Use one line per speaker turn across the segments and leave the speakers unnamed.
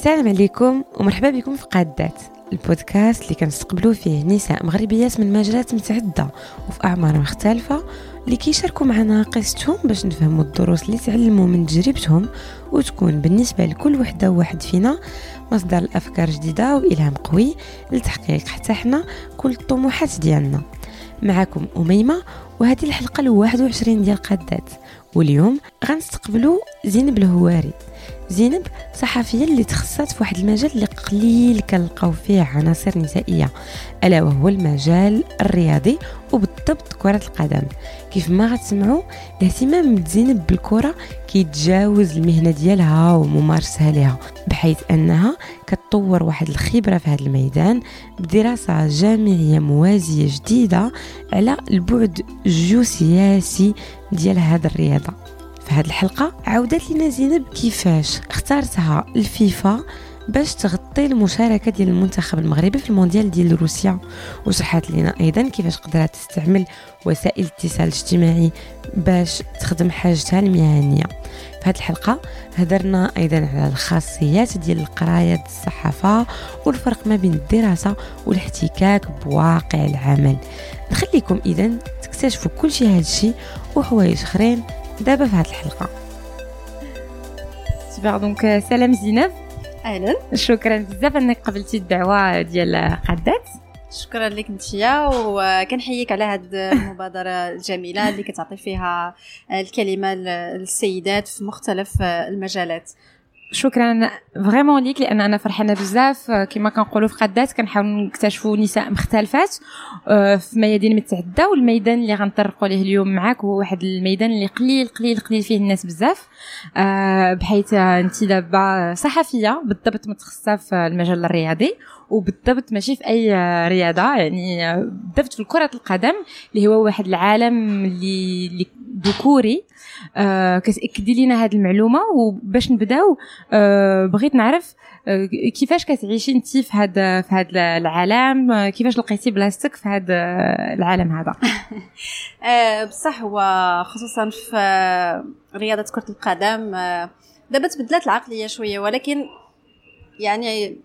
السلام عليكم ومرحبا بكم في قادات البودكاست اللي كنستقبلوا فيه نساء مغربيات من مجالات متعدة وفي أعمار مختلفة اللي كيشاركوا معنا قصتهم باش نفهموا الدروس اللي تعلموا من تجربتهم وتكون بالنسبة لكل وحدة وواحد فينا مصدر الأفكار جديدة وإلهام قوي لتحقيق حتى حنا كل الطموحات ديالنا. معكم أميمة وهذه الحلقة الواحد وعشرين ديال قادات واليوم غنستقبلوا زينب الهواري. زينب صحفية اللي تخصصت في واحد المجال اللي قليل كنلقاو فيه عناصر نسائية ألا وهو المجال الرياضي وبالضبط كرة القدم. كيف ما غتسمعوا الاهتمام زينب بالكرة كيتجاوز المهنة ديالها وممارسها لها بحيث أنها كتطور واحد الخبرة في هذا الميدان بدراسة جامعية موازية جديدة على البعد الجيوسياسي ديال هذا الرياضة. في هذه الحلقة. عودت لنا زينب كيفاش اختارتها الفيفا باش تغطي المشاركة ديال المنتخب المغربي في المونديال ديال روسيا. وشرحت لنا أيضا كيفاش قدرت تستعمل وسائل الاتصال الاجتماعي باش تخدم حاجتها المهنية. في هذه الحلقة هدرنا أيضا على الخاصيات ديال القراية الصحافة والفرق ما بين الدراسة والاحتكاك بواقع العمل. نخليكم اذا تكتشفوا كل شيء هذا الشيء وحوايج آخرين دابا في هذه الحلقة. Super donc سلام زينب
أهلا.
شكرا بزاف أنك قبلتي الدعوة ديال قادات.
شكرا لك نتيا وكنحييك على هذه المبادرة الجميلة اللي كتعطي فيها الكلمة للسيدات في مختلف المجالات.
شكرا. فريمون ليك لأن أنا فرحانة بزاف. كما كنقولوا في قدات كنحاول نكتشفوا نساء مختلفات. آه، في ميادين متعدده والميدان اللي غنطرقوا ليه اليوم معاك هو واحد الميدان اللي قليل قليل قليل فيه الناس بزاف. آه، بحيث أنت دابا صحفية بالضبط متخصصة في المجال الرياضي وبالضبط ماشي في أي رياضة. يعني بالضبط في كره القدم اللي هو واحد العالم اللي ذكوري. آه كتأكدي لينا هذه المعلومة وباش نبداو آه بغيت نعرف آه كيفاش كتعيشي انت في هذا في هذا العالم؟ آه كيفاش لقيتي بلاصتك في هذا العالم هذا؟
آه بصح هو خصوصا في رياضة كرة القدم آه دابا تبدلت العقلية شوية ولكن يعني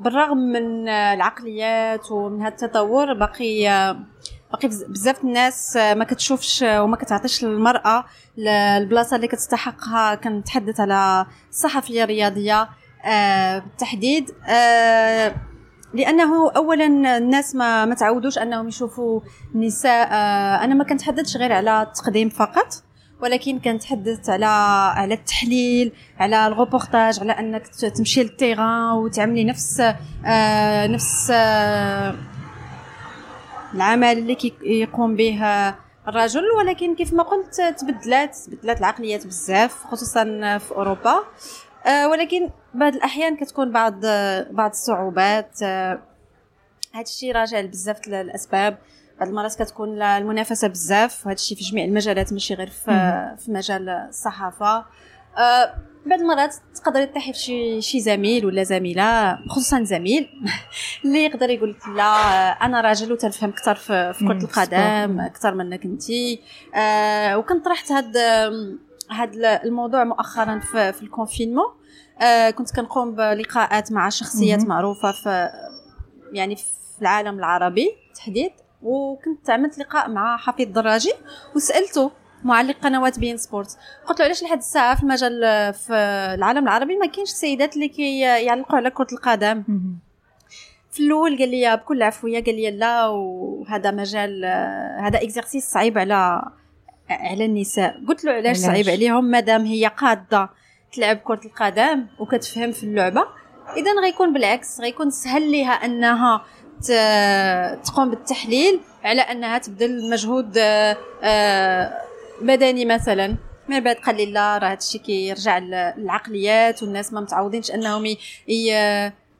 بالرغم من العقليات ومن هذا التطور باقي باقي بزاف الناس ما كتشوفش وما كتعطيش للمرأة البلاصة اللي كتستحقها. كنتحدث على الصحفيه الرياضيه آه، بالتحديد آه، لأنه اولا الناس ما ما تعودوش أنهم يشوفوا النساء آه، أنا ما كنتحدثش غير على التقديم فقط ولكن كنتحدث على على التحليل على الغوبورتاج على أنك تمشي للتيغان وتعملي نفس نفس العمل اللي كيقوم به الرجل ولكن كيف ما قلت تبدلات تبدلات العقليات بزاف خصوصا في أوروبا. آه ولكن بعض الأحيان كتكون بعض بعض الصعوبات. آه هذا الشيء راجع لبزاف الأسباب. بعض المرات كتكون المنافسة بزاف وهذا الشيء في جميع المجالات ماشي غير في, في مجال الصحافة. أه بعض المرات تقدري تطيحي في شي زميل ولا زميلة خصوصا زميل اللي يقدر يقول لك لا أنا راجل وتنفهم أكثر في, كرة القدم أكثر منك أنت. أه وكنت طرحت هاد هذا الموضوع مؤخرا في, في الكونفينمون. أه كنت كنقوم بلقاءات مع شخصيات معروفة في يعني في العالم العربي تحديد. وكنت عملت لقاء مع حفيظ دراجي وسألته معلق قنوات بين سبورت قلت له علاش لحد الساعة في المجال في العالم العربي ما كاينش السيدات اللي كيعلقوا على كرة القدم. في الأول قال لي بكل عفوية قال لي لا وهذا مجال هذا اكزرسيس صعيب على على النساء. قلت له علاش صعيب عليهم؟ مادام هي قادة تلعب كرة القدم وكتفهم في اللعبة إذا غيكون بالعكس غيكون سهل ليها أنها تقوم بالتحليل على أنها تبذل مجهود بدني مثلا. من بعد قال لي لا راه هادشي كيرجع للعقليات والناس ما متعودينش أنهم ي... ي...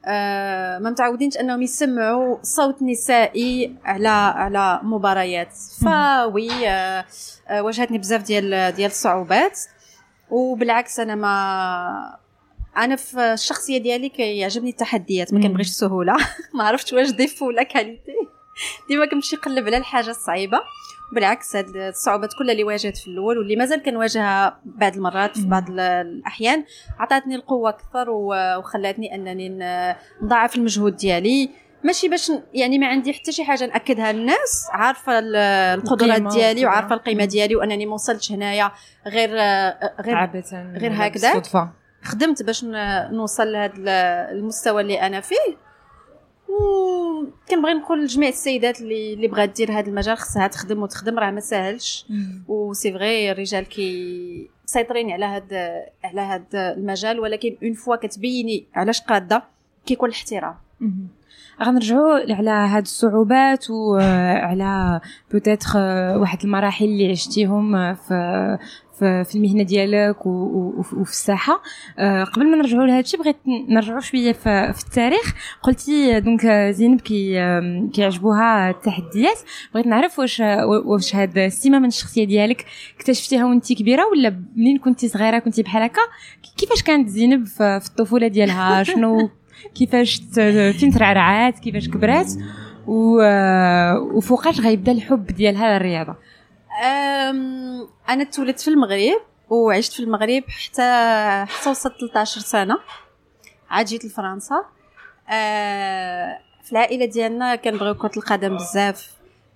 آه ما متعودينش أنهم يسمعوا صوت نسائي على على مباريات. Voilà آه آه واجهتني بزاف ديال ديال الصعوبات. وبالعكس أنا ما أنا في الشخصية ديالي كيعجبني التحديات ما كنبغيش السهولة. ما عرفتش واش défaut ولا qualité ديما كنمشي نقلب على الحاجة الصعيبة. بالعكس هاد الصعوبات كلها اللي واجهت في الأول واللي مازال كنواجهها بعض المرات في بعض الأحيان عطاتني القوة أكثر وخلاتني أنني نضاعف المجهود ديالي. ماشي باش يعني ما عندي حتى شي حاجة نأكدها للناس عارفة القدرات ديالي وعارفة القيمة ديالي وأنني ما وصلتش هنايا غير غير غير هكذا. خدمت باش نوصل لهذا المستوى اللي أنا فيه. كنبغي نقول لجميع السيدات اللي اللي بغات دير هذا المجال خصها تخدم وتخدم راه ما ساهلش. و c'est vrai الرجال كي مسيطرين على هذا على هذا المجال ولكن une fois كتبيني علاش قادة كيكون الاحترام.
غنرجعوا على هاد الصعوبات وعلى peut-être واحد المراحل اللي عشتيهم في في المهنة ديالك وفي الساحة. آه، قبل ما نرجعوا لهذا الشيء بغيت نرجعوا شوية في التاريخ. قلتي donc زينب كي كيعجبوها التحديات. بغيت نعرف واش واش هاد السمة من الشخصية ديالك اكتشفتيها وانت كبيرة ولا منين كنتي صغيرة كنتي بحال هكا؟ كيفاش كانت زينب في الطفولة ديالها؟ شنو؟ كيفاش فين ترعرعات؟ كيفاش كبرات؟ وفوقاش غيبدا الحب ديالها للرياضة؟
أنا تولدت في المغرب وعشت في المغرب حتى حتى وصلت 13 سنة. عاد جيت لفرنسا. أه في العائلة ديالنا كنبغيو كرة القدم بزاف.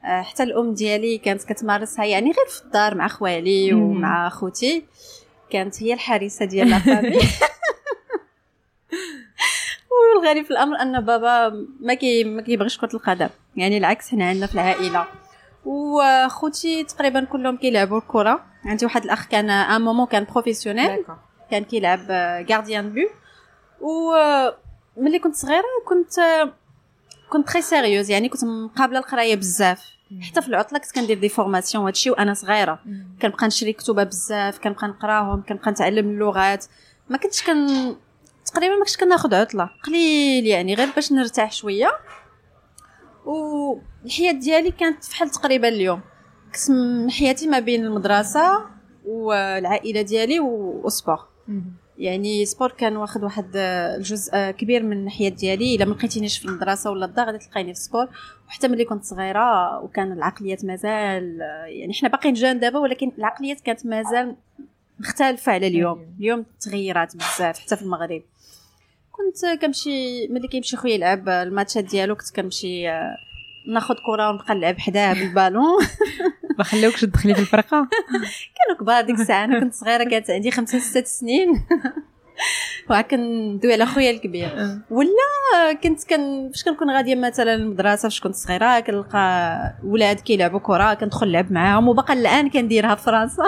أه حتى الأم ديالي كانت كتمارسها يعني غير في الدار مع خوالي ومع خوتي. كانت هي الحارسه ديال لافامي والغريب في الأمر أن بابا ما كي ما كيبغيش كرة القدم. يعني العكس حنا عندنا في العائلة. وخوتي تقريبا كلهم كيلعبوا الكرة. عندي واحد الأخ كان un moment كان professionnel كان كيلعب gardien de but و ملي كنت صغيرة كنت كنت très sérieuse يعني كنت مقابلة القراية بزاف. حتى في العطلة كنت كندير des formations هادشي وأنا صغيرة. كنبقى نشري كتب بزاف كنبقى نقراهم كنبقى نتعلم اللغات. ما كنتش كن تقريبا ما كنتش كناخذ عطلة. قليل يعني غير باش نرتاح شوية. والحياة ديالي كانت فحال تقريبا اليوم. قسم حياتي ما بين المدرسة والعائلة ديالي و sport يعني sport كان واخد واحد الجزء كبير من الحياة ديالي. إلا ما لقيتينيش في المدرسة ولا الدار غادي تلقيني في sport وحتى ملي كنت صغيرة وكان العقليات مازال يعني حنا باقيين jeunes دابا ولكن العقليات كانت مازال مختلفة على اليوم. اليوم تغيرات بزاف حتى في المغرب. كنت كنمشي ملي كيمشي خويا يلعب الماتشات ديالو كنت كنمشي آه، ناخذ كره ونبقى نلعب حداه بالبالون.
ما خلوكش تدخلي في الفرقة؟
كانوا كبار ديك الساعة أنا كنت صغيرة كانت عندي خمسة ستة سنين. وكندوي على خويا الكبير. آه. ولا كنت كن فاش كنكون غادية مثلا المدرسة فاش كنت صغيرة كنلقى ولاد كيلعبوا كره كندخل نلعب معاهم وباقا الآن كنديرها في فرنسا.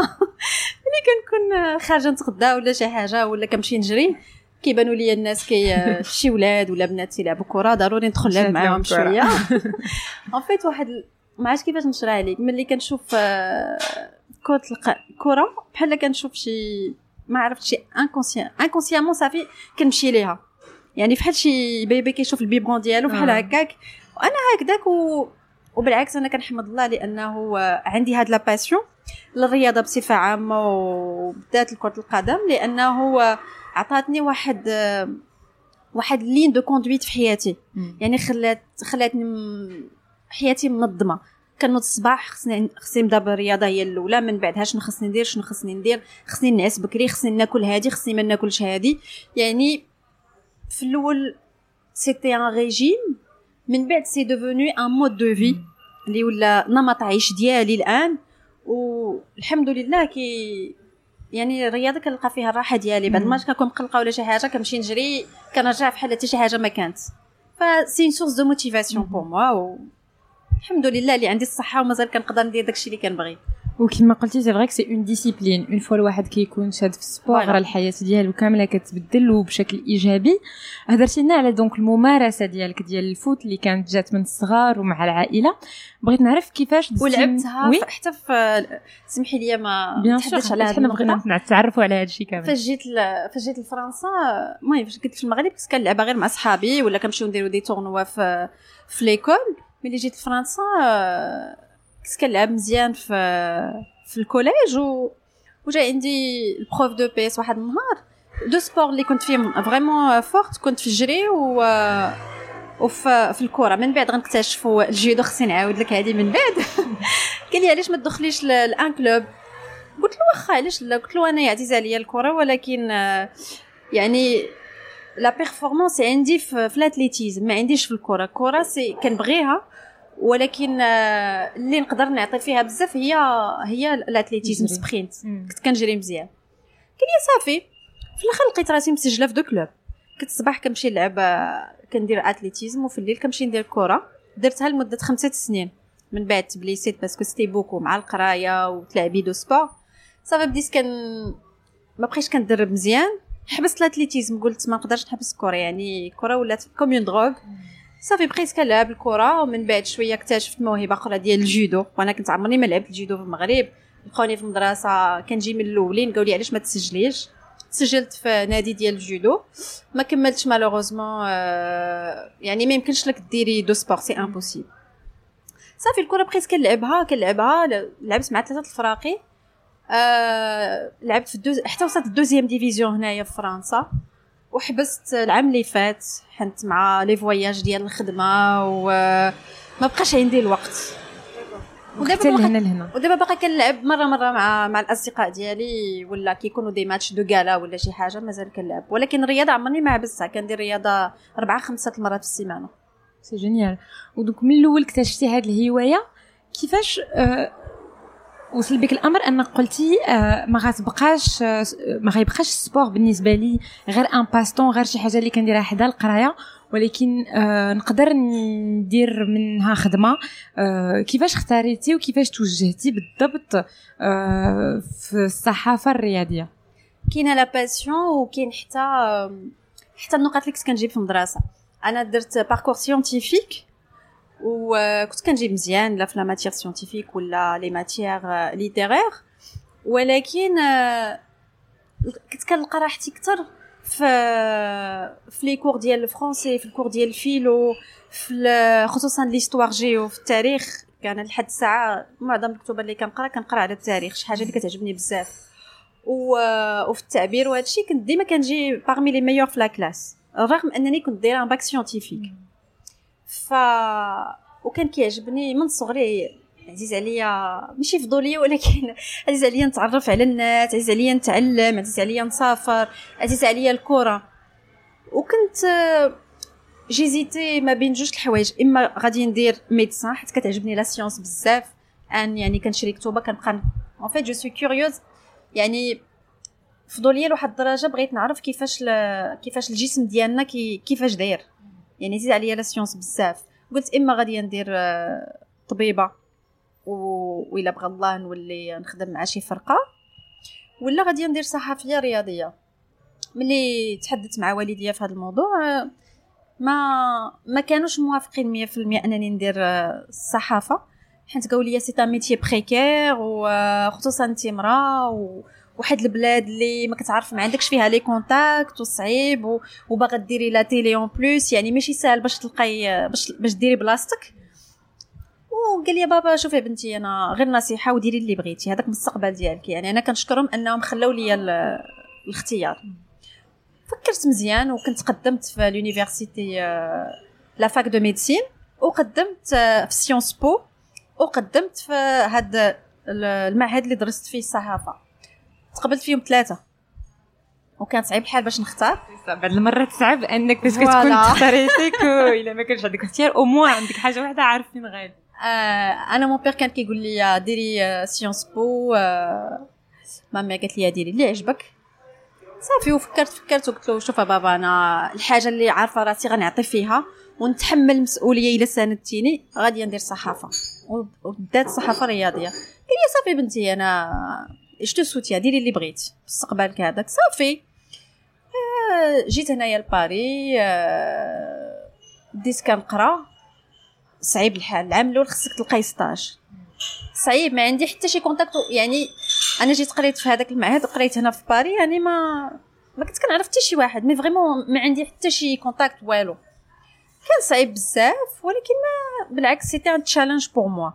ملي كنكون خارجة نتغدى ولا شي حاجة ولا كنمشي نجري كيبانوا لي الناس كي شي ولاد ولا بنات يلعبوا كره ضروري ندخل نلعب معاهم شوية. En fait واحد ما عرفتش كيفاش نشرح لك ملي كنشوف آه، كرة الكره بحال كنشوف شي ما عرفت شي inconscient inconsciemment صافي كنمشي ليها. يعني بحال شي bébé كيشوف ال biberon ديالو بحال آه. هكاك وأنا هكذاك و... وبالعكس أنا كنحمد الله لأنه عندي هاد la passion للرياضه بصفة عامة وبالذات كره القدم لأنه عطاتني واحد واحد ligne de conduite في حياتي. يعني خلات خلاتني حياتي منظمة. كنوض الصباح خصني خصني نبدا بالرياضه هي الأولى من بعدها شنو خصني ندير شنو خصني ندير خصني نعس بكري خصني ناكل هادي خصني ما ناكلش هادي. يعني في الأول c'était un régime من بعد c'est devenu un mode de vie اللي ولا نمط عيش ديالي الآن. والحمد لله كي يعني الرياضه كنلقى فيها الراحة ديالي بعد ما كنكون مقلقة ولا شي حاجة كنمشي نجري كنرجع بحال حتى شي حاجة ما كانت. ف c'est source de motivation pour moi الحمد لله اللي عندي الصحة ومازال كنقدر ندير داكشي اللي كنبغي.
وكما قلتي c'est vrai que c'est une discipline une fois الواحد كيكون شاد في ال sport راه الحياة ديالو كاملة كتبدل وبشكل إيجابي. هضرتي لنا على donc الممارسة ديالك ديال ال foot اللي كانت جات من الصغار ومع العائلة. بغيت نعرف كيفاش
ولعبتها oui. حتى في سمحي لي ما
نتحدثش على هذا بغينا نتعرفوا على هذا الشيء كامل.
فاش جيت فاش جيت لفرنسا المهم فاش كنت في المغرب كنت كنلعبها غير مع صحابي ولا كنمشيو نديرو des tournois في في l'école. ملي جيت لفرنسا كنت كنلعب مزيان في في ال collège و وجا عندي ال prof d'EPS واحد النهار deux sports اللي كنت فيهم vraiment forte كنت في الجري و وفي في الكره من بعد غنكتشفوا الجودو خصني نعاود لك هذه من بعد قال لي علاش ما تدخليش ل un club قلت له واخا علاش لا قلت له أنا عزيزه عليا الكره ولكن يعني la performance عندي في ال athlétisme ما عنديش في الكره الكره c'est كنبغيها ولكن آه، اللي نقدر نعطي فيها بزاف هي هي ال athlétisme sprint. كنت كنجري مزيان. لي صافي في الآخر لقيت راسي مسجلة في deux clubs. كنت الصباح كنمشي نلعب كندير athlétisme وفي الليل كنمشي ندير كرة. درتها لمدة خمسة سنين. من بعد تبليسيت parce que c'était beaucoup مع القراية وتلعبي deux sports. صافي بديت كان ما بقيتش كندرب مزيان. حبست ال athlétisme قلت ما نقدرش نحبس الكره يعني الكره ولات comme une drogue. صافي بقيت كنلعب الكرة ومن بعد شوية اكتشفت موهبة أخرى ديال الجودو. وأنا كنت عمرني ما لعبت الجودو في المغرب. لقوني في المدرسة كنجي من الأولين قالوا لي علاش ما تسجليش؟ سجلت في نادي ديال الجودو. ما كملتش malheureusement آه يعني ما يمكنش لك ديري deux sports c'est impossible صافي الكرة بقيت كنلعبها كنلعبها. لعبت مع ثلاثة الفراقي. آه لعبت في الدوز حتى وصلت ال deuxième division هنايا في فرنسا. وحبست العام اللي فات حيت مع les voyages ديال الخدمة وما بقاش عندي الوقت.
ودابا لهنا لهنا.
ودابا باقي كنلعب مره مرة مع مع الأصدقاء ديالي ولا كيكونوا des matchs de gala ولا شي حاجة مازال كنلعب. ولكن الرياضه عمرني ما حبستها. كندير رياضة أربعة خمسة المرات في السيمانة.
c'est génial و donc من الأول اكتشفتي هذه الهواية كيفاش آه وصل بك الأمر أنك قلتي آه ما غتبقاش آه ما غيبقاش ال sport بالنسبة لي غير un passe-temps غير شي حاجة اللي كنديرها حدا القراية. ولكن آه نقدر ندير منها خدمة. كيفاش اختاريتي وكيفاش توجهتي بالضبط في الصحافة الرياضية؟
كاينة la passion وكاين حتى حتى النقط اللي كنت كنجيب في المدرسة. أنا درت parcours scientifique وكنت كنجيب مزيان لا في les matières scientifiques ولا les matières littéraires ولكن كنت كنلقى راحتي أكثر في في les cours ديال ال français في ال cours ديال ال philo في خصوصا l'histoire-géo في التاريخ كان لحد الساعة معظم الكتب اللي كنقرا كنقرا على التاريخ شي حاجة اللي كتعجبني بزاف. وفي التعبير وهذا الشيء كنت ديما كنجي parmi les meilleurs في la classe رغم انني كنت دايره bac scientifique ف وكان كيعجبني من صغري عزيز عليا ماشي فضوليه ولكن عزيز عليا نتعرف على الناس عزيز عليا نتعلم عزيز عليا نسافر عزيز عليا الكرة. وكنت j'hésitais ما بين جوج الحوايج إما غادي ندير médecine حيت كتعجبني la science بزاف أن يعني كنشري كتوبه كنبقى en fait je suis curieuse يعني فضوليه لواحد الدرجة بغيت نعرف كيفاش. كيفاش الجسم ديالنا كي... كيفاش داير. يعني عزيز عليا la science بزاف قلت إما غادي ندير طبيبة و... وإلا بغى الله نولي نخدم مع شي فرقة ولا غادي ندير صحفية رياضية ملي تحدثت مع والديا في هذا الموضوع ما ما كانوش موافقين 100% أنني ندير الصحافه حيت قالوا لي c'est métier précaire وخصوصا انت امراه. واحد البلاد اللي ما كتعرف ما عندكش فيها les contacts وصعيب. وباغا ديري la télé en plus يعني ماشي ساهل باش تلقاي باش باش ديري بلاصتك. وقال لي بابا شوفي بنتي أنا غير نصيحة وديري اللي بغيتي هذاك المستقبل ديالك. يعني أنا كنشكرهم أنهم خلاو لي الاختيار. فكرت مزيان وكنت قدمت في l'université la fac de médecine وقدمت في Sciences Po وقدمت في هذا المعهد اللي درست فيه الصحافة. تقبلت فيهم ثلاثة. وكان صعيب الحال باش نختار؟
بعد المرات صعب إنك باش كتكون اختاريتك إلا ما كانش عندك اختيار. au moins عندك حاجة واحدة عارف فين غادي
آه أنا mon père كان كيقول لي ديري Sciences Po آه مامي قالت لي ديري اللي عجبك؟ صافي وفكرت فكرت وقلت له شوف بابا أنا الحاجة اللي عارفة راسي غنعطي فيها ونتحمل المسؤولية إلا ساندتيني غادي ندير صحافة. وبدات الصحافة الرياضية. قال لي صافي بنتي أنا je te soutiens ديري اللي بغيت. مستقبلك هذاك. صافي. آه جيت هنايا لباري آه بديت كنقرا. صعيب الحال. العام الأول خصك تلقاي stage. صعيب. ما عندي حتى شي contact يعني أنا جيت قريت في هذاك المعهد قريت هنا في باري يعني ما ما كنت كنعرف حتى شي واحد. mais vraiment ما عندي حتى شي contact والو. كان صعيب بزاف ولكن ما بالعكس c'était un challenge pour moi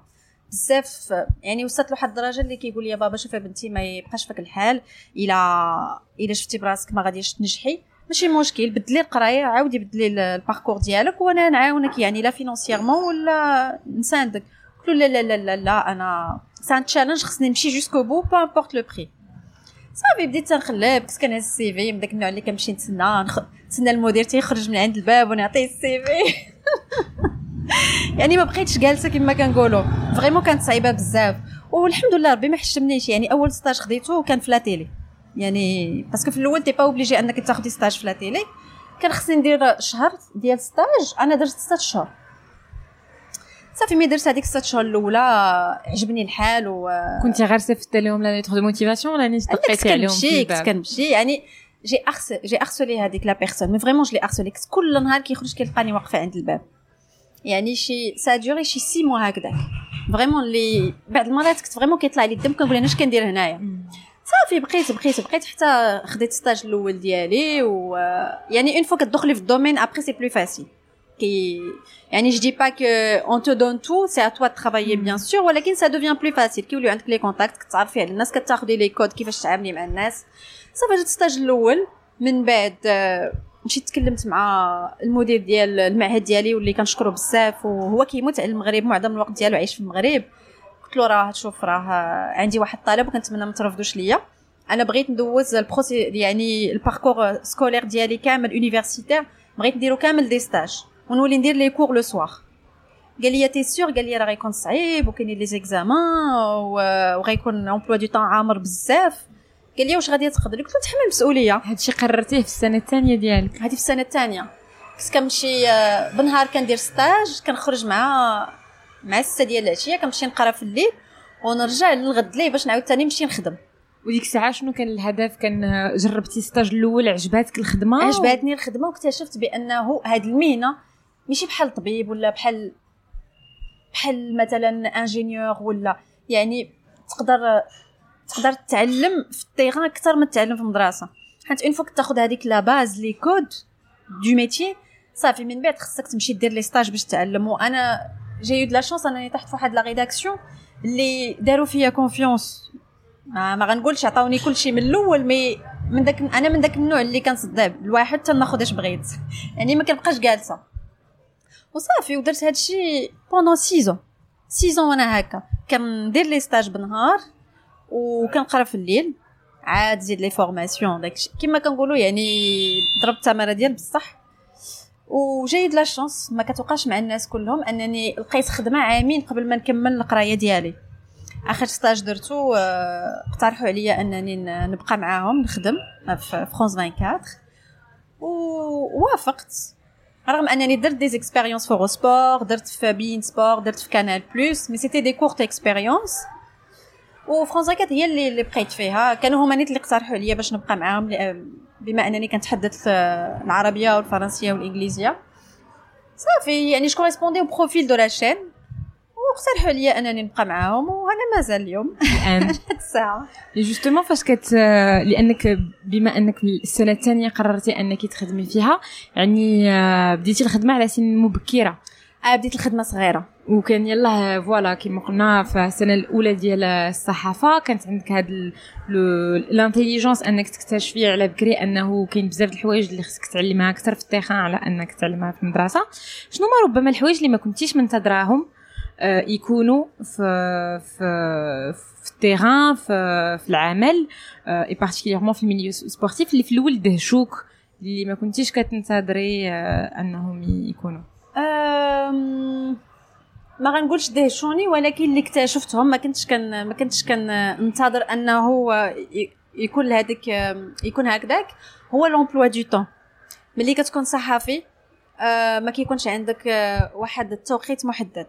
بزاف يعني وصلت لواحد الدرجة اللي كيقول لي بابا شوفي بنتي ما يبقاش فيك الحال إلا إلا شفتي براسك ما غاديش تنجحي. ماشي مشكل بدلي القراية عاودي بدلي ال parcours ديالك وأنا نعاونك يعني لا financièrement ولا نساندك. قلت لا لا لا لا لا أنا c'est un challenge خصني نمشي jusqu'au bout peu importe le prix صافي بديت تنخلب كنت كنهز ال CV من داك النوع اللي كنمشي نتسنى نتسنى المدير تيخرج من عند الباب ونعطيه ال CV. يعني ما بقيتش جالسة كما كنقولوا. vraiment كانت صعيبة بزاف. والحمد لله ربي ما حشمنيش. يعني أول stage خديته كان في la télé يعني parce que في الأول t'es pas obligé أنك تاخدي stage في la télé كان خصني ندير شهر ديال stage أنا درت ستة شهور صافي مي درت هذيك ست شهور الأولى عجبني الحال و
كنتي غارسه في لهم لا ليتر دو موتيفاسيون ولا نيت
تقيتي عليهم في كنت كنمشي. يعني جي اخس جي ارسولي هذيك لا بيرسون مي فريمون جلي ارسولي كنت كل نهار كيخرج كيلقاني واقفة عند الباب. يعني شي سا دوري شي سي موا هكذاك. فريمون اللي بعض المرات كنت فريمون كيطلع لي الدم كنقول أنا اش كندير هنايا؟ صافي بقيت بقيت بقيت حتى خديت ستاج الأول ديالي و يعني اون فوا كتدخلي في الدومين ابري سي بلو فاسيل كي يعني dis pas que on te donne tout c'est à toi de travailler bien sûr ولكن ça devient plus facile. كيوليو عندك les contacts كتعرفي على الناس كتاخدي les codes كيفاش تعاملي مع الناس. صافي جات stage الأول من بعد مشيت تكلمت مع المدير ديال المعهد ديالي واللي كنشكرو بزاف وهو كيموت على المغرب معظم الوقت ديالو عايش في المغرب. قلت له راه شوف راه عندي واحد الطلب وكنتمنى ما ترفضوش ليا. أنا بغيت ندوز ال process يعني ال parcours scolaire ديالي كامل universitaire بغيت نديرو كامل des stages ونولي ندير les cours le soir قال لي t'es sûre قال لي راه غيكون صعيب وكاينين les examens وغيكون emploi du temps عامر بزاف. قال لي واش غادي تقدري قلت له تحمل المسؤوليه
هادشي قررتيه في السنة الثانية ديالك.
هادي في السنة الثانية. كنت كنمشي بنهار كندير stage كنخرج مع مع السته ديال العشية كنمشي نقرا في الليل ونرجع للغد ليه باش نعاود ثاني نمشي نخدم.
وديك الساعة شنو كان الهدف؟ كان جربتي stage الأول عجباتك الخدمة؟
عجباتني الخدمة واكتشفت بأنه هاد المهنة ماشي بحال طبيب ولا بحال بحال مثلا ingénieur ولا يعني تقدر تقدر تتعلم في ال terrain أكثر من تتعلم في المدرسة. حيت une fois تاخذ هذيك la base les codes du métier صافي من بعد خصك تمشي دير les stages باش تعلم وأنا j'ai de la chance أنني طحت فواحد la rédaction اللي داروا فيا confiance ما, ما غنقولش عطاوني كلشي من الأول mais من داك أنا من داك النوع اللي كنصدق الواحد تناخذ اش بغيت. يعني ما كنبقاش جالسة. وصافي ودرت هادشي pendant six ans six ans وأنا هكا. كندير les stages بالنهار وكنقرا في الليل. عاد زيد les formations داكشي كيما كنقولوا يعني ضربت التماره ديال بصح. و j'ai de la chance ما كتوقعش مع الناس كلهم أنني لقيت خدمة عامين قبل ما نكمل القراية ديالي. آخر stage درتو اقترحوا عليا أنني نبقى معاهم نخدم في فرونس 24 ووافقت. رغم أنني درت des expériences في sport درت في beIN Sports درت في Canal Plus mais c'était des courtes expériences وفرنسا كانت هي اللي اللي بقيت فيها. كانوا هما نيت اللي اقترحوا عليا باش نبقى معاهم بما أنني كنتحدث العربية والفرنسية والإنجليزية. صافي يعني je correspondais au profil de la chaîne واقترحوا لي أنني نبقى معاهم وأنا مازال اليوم.
الان
الساعة.
justement فاش كت لانك بما أنك السنة الثانية قررتي أنك تخدمي فيها يعني آه، بديتي الخدمة على سن مبكرة.
آه بديت الخدمة صغيرة.
وكان يلا voilà كيما قلنا في السنة الأولى ديال الصحافة كانت عندك هاد l'intelligence أنك تكتشفي على بكري أنه كاين بزاف الحوايج اللي خصك تعلمها أكثر في ال terrain على أنك تعلمها في المدرسة. شنو ما ربما الحوايج اللي ما كنتيش منتظراهم آه، يكونوا في في في ال terrain في في العمل et particulièrement في ال milieu sportif اللي في الأول دهشوك اللي ما كنتيش كتنتظري آه، أنهم يكونوا.
ما غنقولش دهشوني ولكن اللي اكتشفتهم ما كنتش كان ما كنتش كننتظر أنه يكون هذاك يكون هكذاك هو لومبلوا دو طون. ملي كتكون صحافي آه، ما كيكونش عندك واحد التوقيت محدد.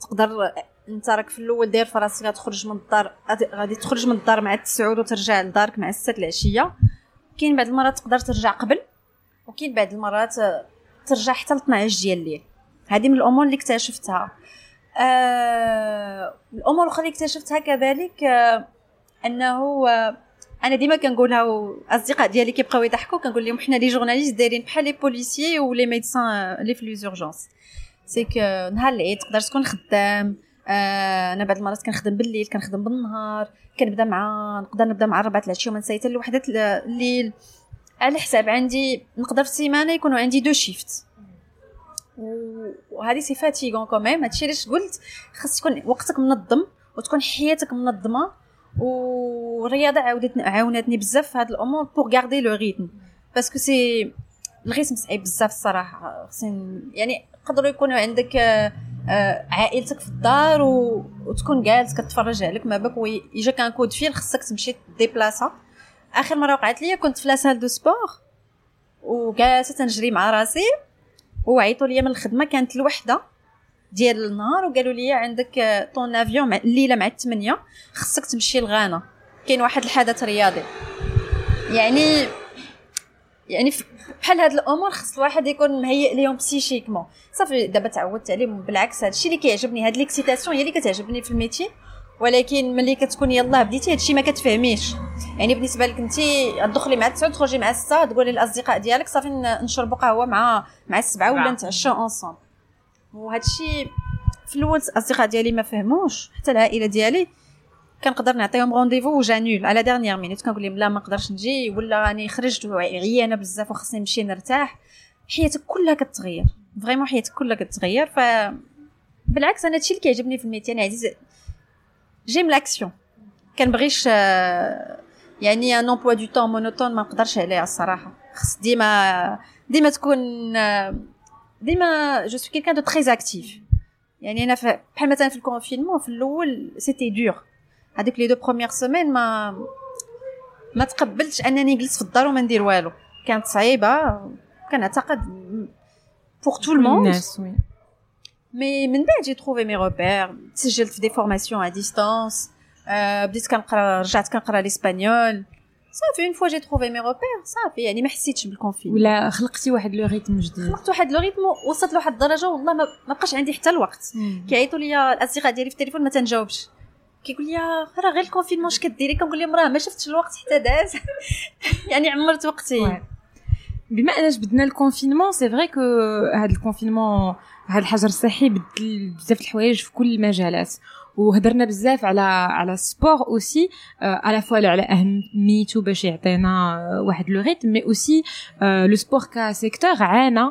تقدر أنت راك في الأول داير في راسك غتخرج من الدار غادي تخرج من الدار مع التسعود وترجع لدارك مع السته العشية. كاين بعض المرات تقدر ترجع قبل وكاين بعض المرات ترجع حتى ل 12 ديال الليل هذه من الأمور اللي اكتشفتها. آه الأمور الأخرى اللي اكتشفتها كذلك آه أنه آه أنا ديما كنقولها واصدقاء ديالي كيبقاو يضحكوا كنقول لهم حنا les journalistes دايرين بحال les policiers و les médecins اللي في les urgences. c'est نهار العيد تقدر تكون خدام آه أنا بعض المرات كنخدم بالليل كنخدم بالنهار كنبدا مع نقدر نبدا مع ربعة العشية وما نسيت لوحدة الليل. على حساب عندي نقدر في السيمانة يكونوا عندي deux shifts. وهذه c'est fatigant quand même هادشي علاش قلت؟ خاص تكون وقتك منظم وتكون حياتك منظمة. والرياضة عاودتني عاونتني بزاف في هاد الأمور pour garder le rythme parce que c'est ال rythme صعيب بزاف الصراحة. يعني يقدروا يكونوا عندك آه، عائلتك في الدار. وتكون جالس كتفرج عليك ما بك وجاك un coup de fil خصك تمشي ديبلاسا آخر مرة وقعت لي كنت في la salle de sport وجالسه تنجري مع راسي وعيطوا لي من الخدمة كانت الوحدة ديال النهار وقالوا لي عندك ton avion الليلة مع الثمانية خصك تمشي لغانا كاين واحد الحدث رياضي. يعني يعني بحال هاد الأمور خص الواحد يكون مهيئ ليهم psychiquement صافي دابا تعودت عليهم بالعكس هادشي اللي كيعجبني هاد l'excitation هي اللي كتعجبني في ال métier ولكن ملي كتكون يلاه بديتي هادشي ما كتفهميش. يعني بالنسبة لك انت تدخلي مع 9 تخرجي مع 6 تقولي للأصدقاء ديالك صافي نشربوا قهوة مع مع السبعة ولا نتعشاو ensemble وهادشي في الأول الأصدقاء ديالي ما فهموش. حتى العائلة ديالي كنقدر نعطيهم rendez-vous و j'annule à la dernière minute كنقول لهم لا ما نقدرش نجي ولا راني خرجت وعيانه بزاف وخصني نمشي نرتاح. حياتك كلها كتغير. vraiment حياتك كلها كتغير. ف بالعكس أنا هادشي اللي كيعجبني في ال métier أنا عزيز j'aime l'action كنبغيش يعني un emploi du temps monotone ما نقدرش عليها الصراحه خص ديما ديما تكون ديما je suis quelqu'un de très active يعني أنا بحال مثلا في ال confinement في الأول c'était dur هذيك les deux premières semaines ما ما تقبلتش انني نجلس في الدار وما ندير والو كانت صعيبه كنعتقد pour tout le monde mais من بعد j'ai trouvé mes repères تسجلت في des formations à distance بديت كنقرا رجعت كنقرا الاسبانيول صافي une fois j'ai trouvé mes repères صافي يعني ما حسيتش بال confinement
ولا خلقتي واحد le rythme جديد.
خلقت واحد le rythme وصلت لواحد الدرجة والله ما, ما بقاش عندي حتى الوقت. كيعيطوا لي الأصدقاء ديالي في التليفون ما تنجاوبش. كيقول لي راه غير ال confinement اش كديري. كنقول لهم راه ما شفتش الوقت حتى داز. يعني عمرت وقتي.
بما ان جبدنا ال confinement c'est vrai que هذا ال confinement هذا الحجر الصحي بدل بزاف الحوايج في كل المجالات. وهضرنا بزاف على على ال sport aussi على voilà على أهميته باش يعطينا واحد le rythme mais aussi le sport ك secteur عانى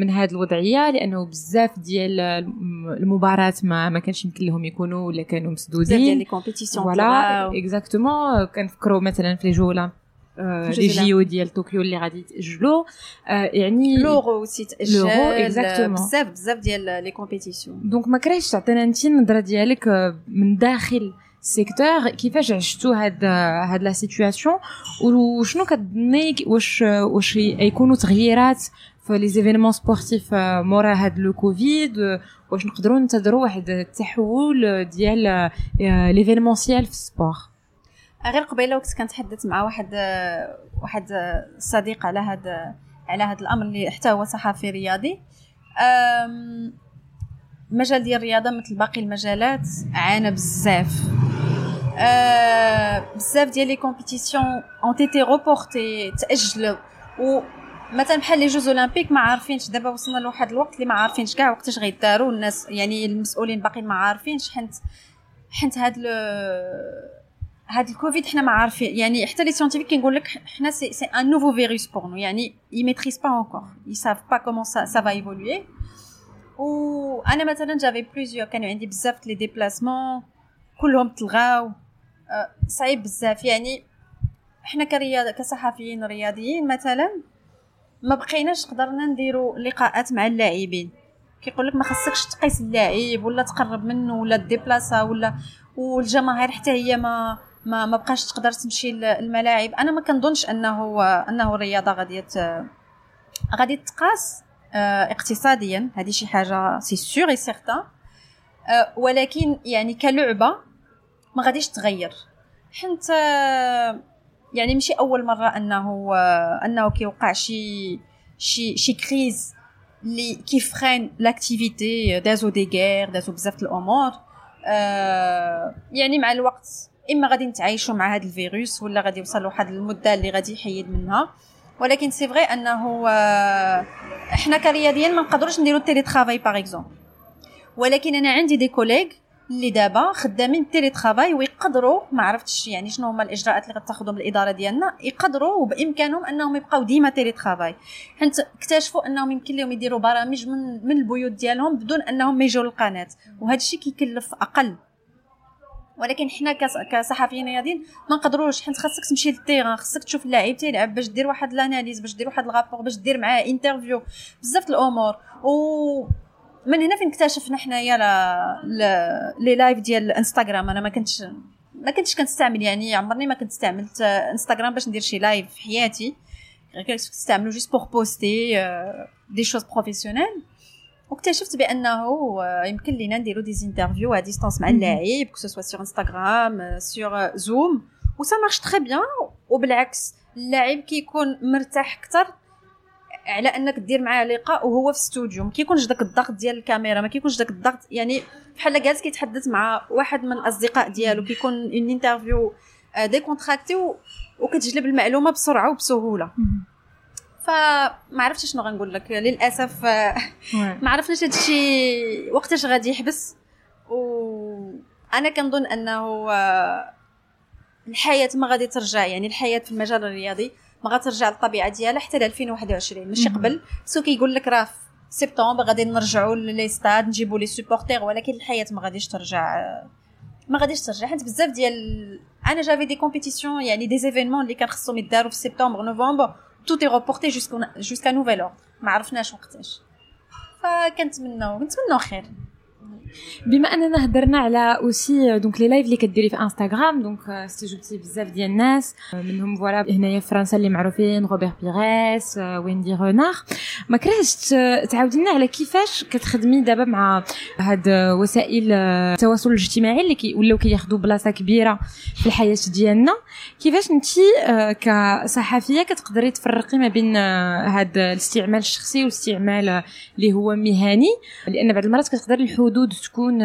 من هذه الوضعية لأنه بزاف ديال المباراة ما ما كانش يمكن لهم يكونوا ولا كانوا مسدودين.
ديال les compétitions
voilà exactement كنفكروا مثلا في les jeux là les jeux ديال طوكيو اللي غادي يتاجلوا يعني
l'Euro aussi تاجل بزاف بزاف ديال les compétitions
donc ما كرهتش تعطينا انت النظره ديالك من داخل ال secteur كيفاش عشتوا هاد هاد la situation وشنو كتظني واش واش يكونوا تغييرات في les événements sportifs مورا هاد le Covid واش نقدروا ننتظروا واحد التحول ديال l'événementiel في ال sport
غير قبيلة وقت كنتحدث مع واحد واحد صديق على هذا على هذا الأمر اللي حتى هو صحفي رياضي. المجال ديال الرياضة مثل باقي المجالات عانى بزاف. أه بزاف ديال les compétitions ont été reportées تأجلوا. و مثلا بحال les Jeux olympiques ما عارفينش دابا وصلنا لواحد الوقت اللي ما عارفينش كاع وقتاش غيداروا الناس يعني المسؤولين باقيين ما عارفينش حنت حنت هاد هاد الكوفيد حنا ما عارفين يعني حتى les scientifiques كنقول لك حنا c'est c'est un nouveau virus pour nous يعني ils maîtrisent pas encore ils savent pas comment ça ça va évoluer أنا مثلا j'avais plusieurs كانوا عندي بزاف les déplacements كلهم تلغاو. صعيب بزاف. يعني حنا كرياض كصحفيين رياضيين مثلا ما بقيناش قدرنا نديرو لقاءات مع اللاعبين. كيقول لك ما خصكش تقيس اللاعب ولا تقرب منه ولا déplacer ولا والجماهير حتى هي ما ما ما بقاش تقدر تمشي للملاعب أنا ما كنظنش أنه أنه الرياضة غادي غادي تقاس اقتصاديا. هذه شي حاجة c'est sûr et ولكن يعني كلعبة ما غاديش تغير. حنت يعني ماشي أول مرة أنه أنه كيوقع شي شي شي crise اللي كي freine l'activité دازو des guerres دازو بزاف الأمور. آه يعني مع الوقت إما غادي نتعايشوا مع هذا الفيروس ولا غادي يوصل لواحد المدة اللي غادي يحيد منها. ولكن c'est vrai أنه آه إحنا كرياضيين ما نقدروش نديرو ال télétravail par exemple ولكن أنا عندي des collègues اللي دابا خدامين télétravail ويقدروا ما عرفتش يعني شنو هما الإجراءات اللي غتاخذهم الإدارة ديالنا يقدروا وبإمكانهم أنهم يبقاو ديما télétravail حيت اكتشفوا أنهم يمكن لهم يديروا برامج من من البيوت ديالهم بدون أنهم ما يجيو للقناة. وهذا الشيء كيكلف أقل. ولكن حنا كصحفيين رياضيين ما نقدروش حيت خاصك تمشي لل terrain خاصك تشوف اللاعب تيلعب باش دير واحد ال analyse باش دير واحد ال rapport باش دير معاه interview بزاف الأمور. و من هنا فين اكتشفنا حنايا les lives ديال الانستغرام أنا ما كنتش ما كنتش كنستعمل يعني عمرني ما كنت استعملت انستغرام باش ندير شي live في حياتي. غير كنت استعملو juste pour poster des choses professionnelles واكتشفت بأنه يمكن لينا نديرو des interviews à distance مع اللاعب que ce soit sur Instagram sur Zoom و ça marche très bien وبالعكس اللاعب كيكون مرتاح أكثر على أنك دير معاه لقاء وهو في استوديو ما كيكونش داك الضغط ديال الكاميرا ما كيكونش داك الضغط يعني بحال جالس كيتحدث مع واحد من الأصدقاء ديالو كيكون une interview décontracté وكتجلب المعلومة بسرعة وبسهولة. فما عرفتش شنو غنقول لك. للأسف ما عرفناش هذا الشيء وقتاش غادي يحبس. وأنا كنظن أنه الحياة ما غادي ترجع يعني الحياة في المجال الرياضي ما غترجع للطبيعة ديالها حتى ل 2021 ماشي قبل ce كيقول لك راه في سبتمبر غادي نرجعوا les stades نجيبوا les supporters ولكن الحياة ما غاديش ترجع ما غاديش ترجع. حيت بزاف ديال أنا j'avais des compétitions يعني des événements اللي كان خصهم يداروا في سبتمبر نوفمبر tout est reporté jusqu'à nouvel ordre ما عرفناش وقتاش. فكنتمنوا كنتمنوا خير.
بما أننا هضرنا على aussi donc les lives اللي كديري في انستغرام donc استجبتي بزاف ديال الناس. منهم voilà هنايا في فرنسا اللي معروفين روبير بيريس ويندي رونار ما كرهتش تعاودي لنا على كيفاش كتخدمي دابا مع هاد وسائل التواصل الاجتماعي اللي كي ولاو كياخذوا بلاصة كبيرة في الحياة ديالنا. كيفاش انت كصحفية كتقدري تفرقي ما بين هاد الاستعمال الشخصي والاستعمال اللي هو مهني؟ لأن بعض المرات كتقدر الحدود تكون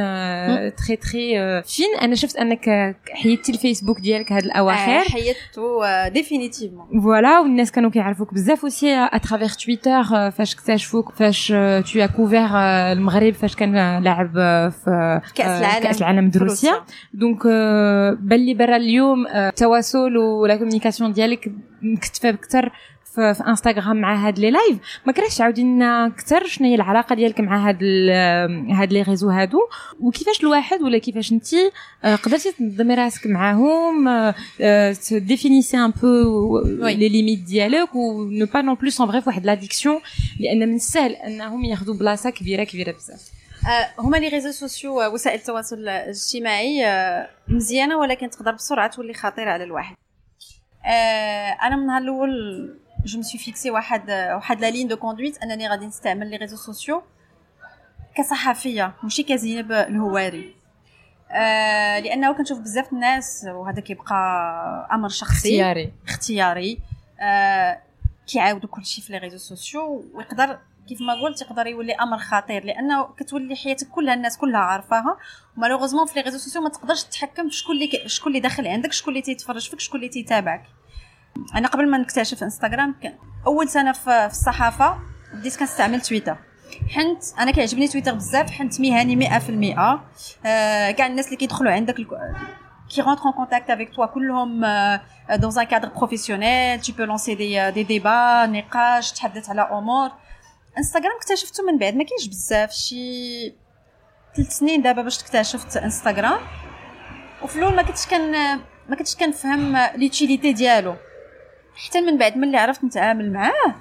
très très fine؟ أنا شفت أنك حيدتي الفيسبوك ديالك هاد الأواخر.
حيدته définitivement
voilà والناس كانوا كيعرفوك بزاف aussi à travers تويتر فاش اكتشفوك فاش تو كوفير المغرب فاش كان لاعب في
كأس العالم
كأس العالم دروسيا دونك بان لي برا اليوم التواصل ولا كومونيكاسيون ديالك مكتفه أكثر في, في انستغرام مع هاد لي لايف ما كرهتش تعاودي لنا أكثر شنو هي العلاقة ديالك مع هاد هاد لي ريزو هادو؟ وكيفاش الواحد ولا كيفاش انت قدرتي تنظمي راسك معاهم تديفينيسي ان بو les limites ديالك و ne pas non plus sont واحد l'addiction لأن من السهل أنهم ياخذوا بلاصة كبيرة كبيرة بزاف.
هما les réseaux sociaux وسائل التواصل الاجتماعي مزيانة ولكن تقدر بسرعة تولي خطيرة على الواحد. أنا من النهار الأول je me suis fixé واحد واحد la ligne de conduite انني غادي نستعمل les réseaux sociaux كصحفية ماشي كزينب الهواري. آه لأنه كنشوف بزاف الناس وهذا كيبقى أمر شخصي.
اختياري.
اختياري. آه كيعاودوا كلشي في les réseaux sociaux ويقدر كيف ما قلت يقدر يولي أمر خطير لأنه كتولي حياتك كلها الناس كلها عارفاها. و malheureusement في les réseaux sociaux ما تقدرش تتحكم في شكون اللي شكون اللي داخل عندك شكون اللي تيتفرج فيك شكون اللي تيتابعك. أنا قبل ما نكتشف إنستغرام كان أول سنة في الصحافة بديت كنستعمل تويتر. حنت أنا كيعجبني تويتر بزاف حنت مهني 100% آه كاع الناس اللي كيدخلوا عندك qui rentrent en contact avec toi كلهم dans un cadre professionnel tu peux lancer des, des débats نقاش تحدث على أمور. إنستغرام اكتشفته من بعد ما كاينش بزاف شي ثلاث سنين دابا باش اكتشفت إنستغرام. وفي الأول ما كنتش كان ما كنتش كنفهم ليتيليتي ديالو. حتى من بعد ملي عرفت نتعامل معاه.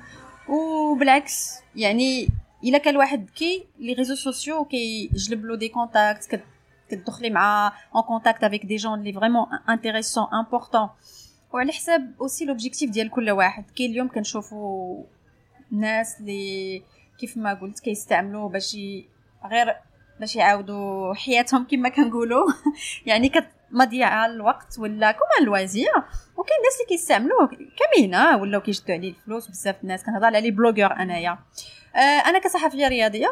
وبالعكس يعني إلا كان الواحد كي les réseaux sociaux كيجلب له des contacts كتدخلي مع en contact avec des gens les vraiment intéressants importants وعلى حساب aussi l'objectif ديال كل واحد. كاين اليوم كنشوفوا ناس اللي كيف ما قلت كيستعملوا باش غير باش يعاودوا حياتهم كما كنقولوا يعني كت مضيعه الوقت ولا كما الوزير وكاين الناس اللي كيستعملوه كمهنه ولاو كيشدوا عليه الفلوس بزاف الناس. كنهضر على les blogueurs أنايا. آه أنا كصحفية رياضية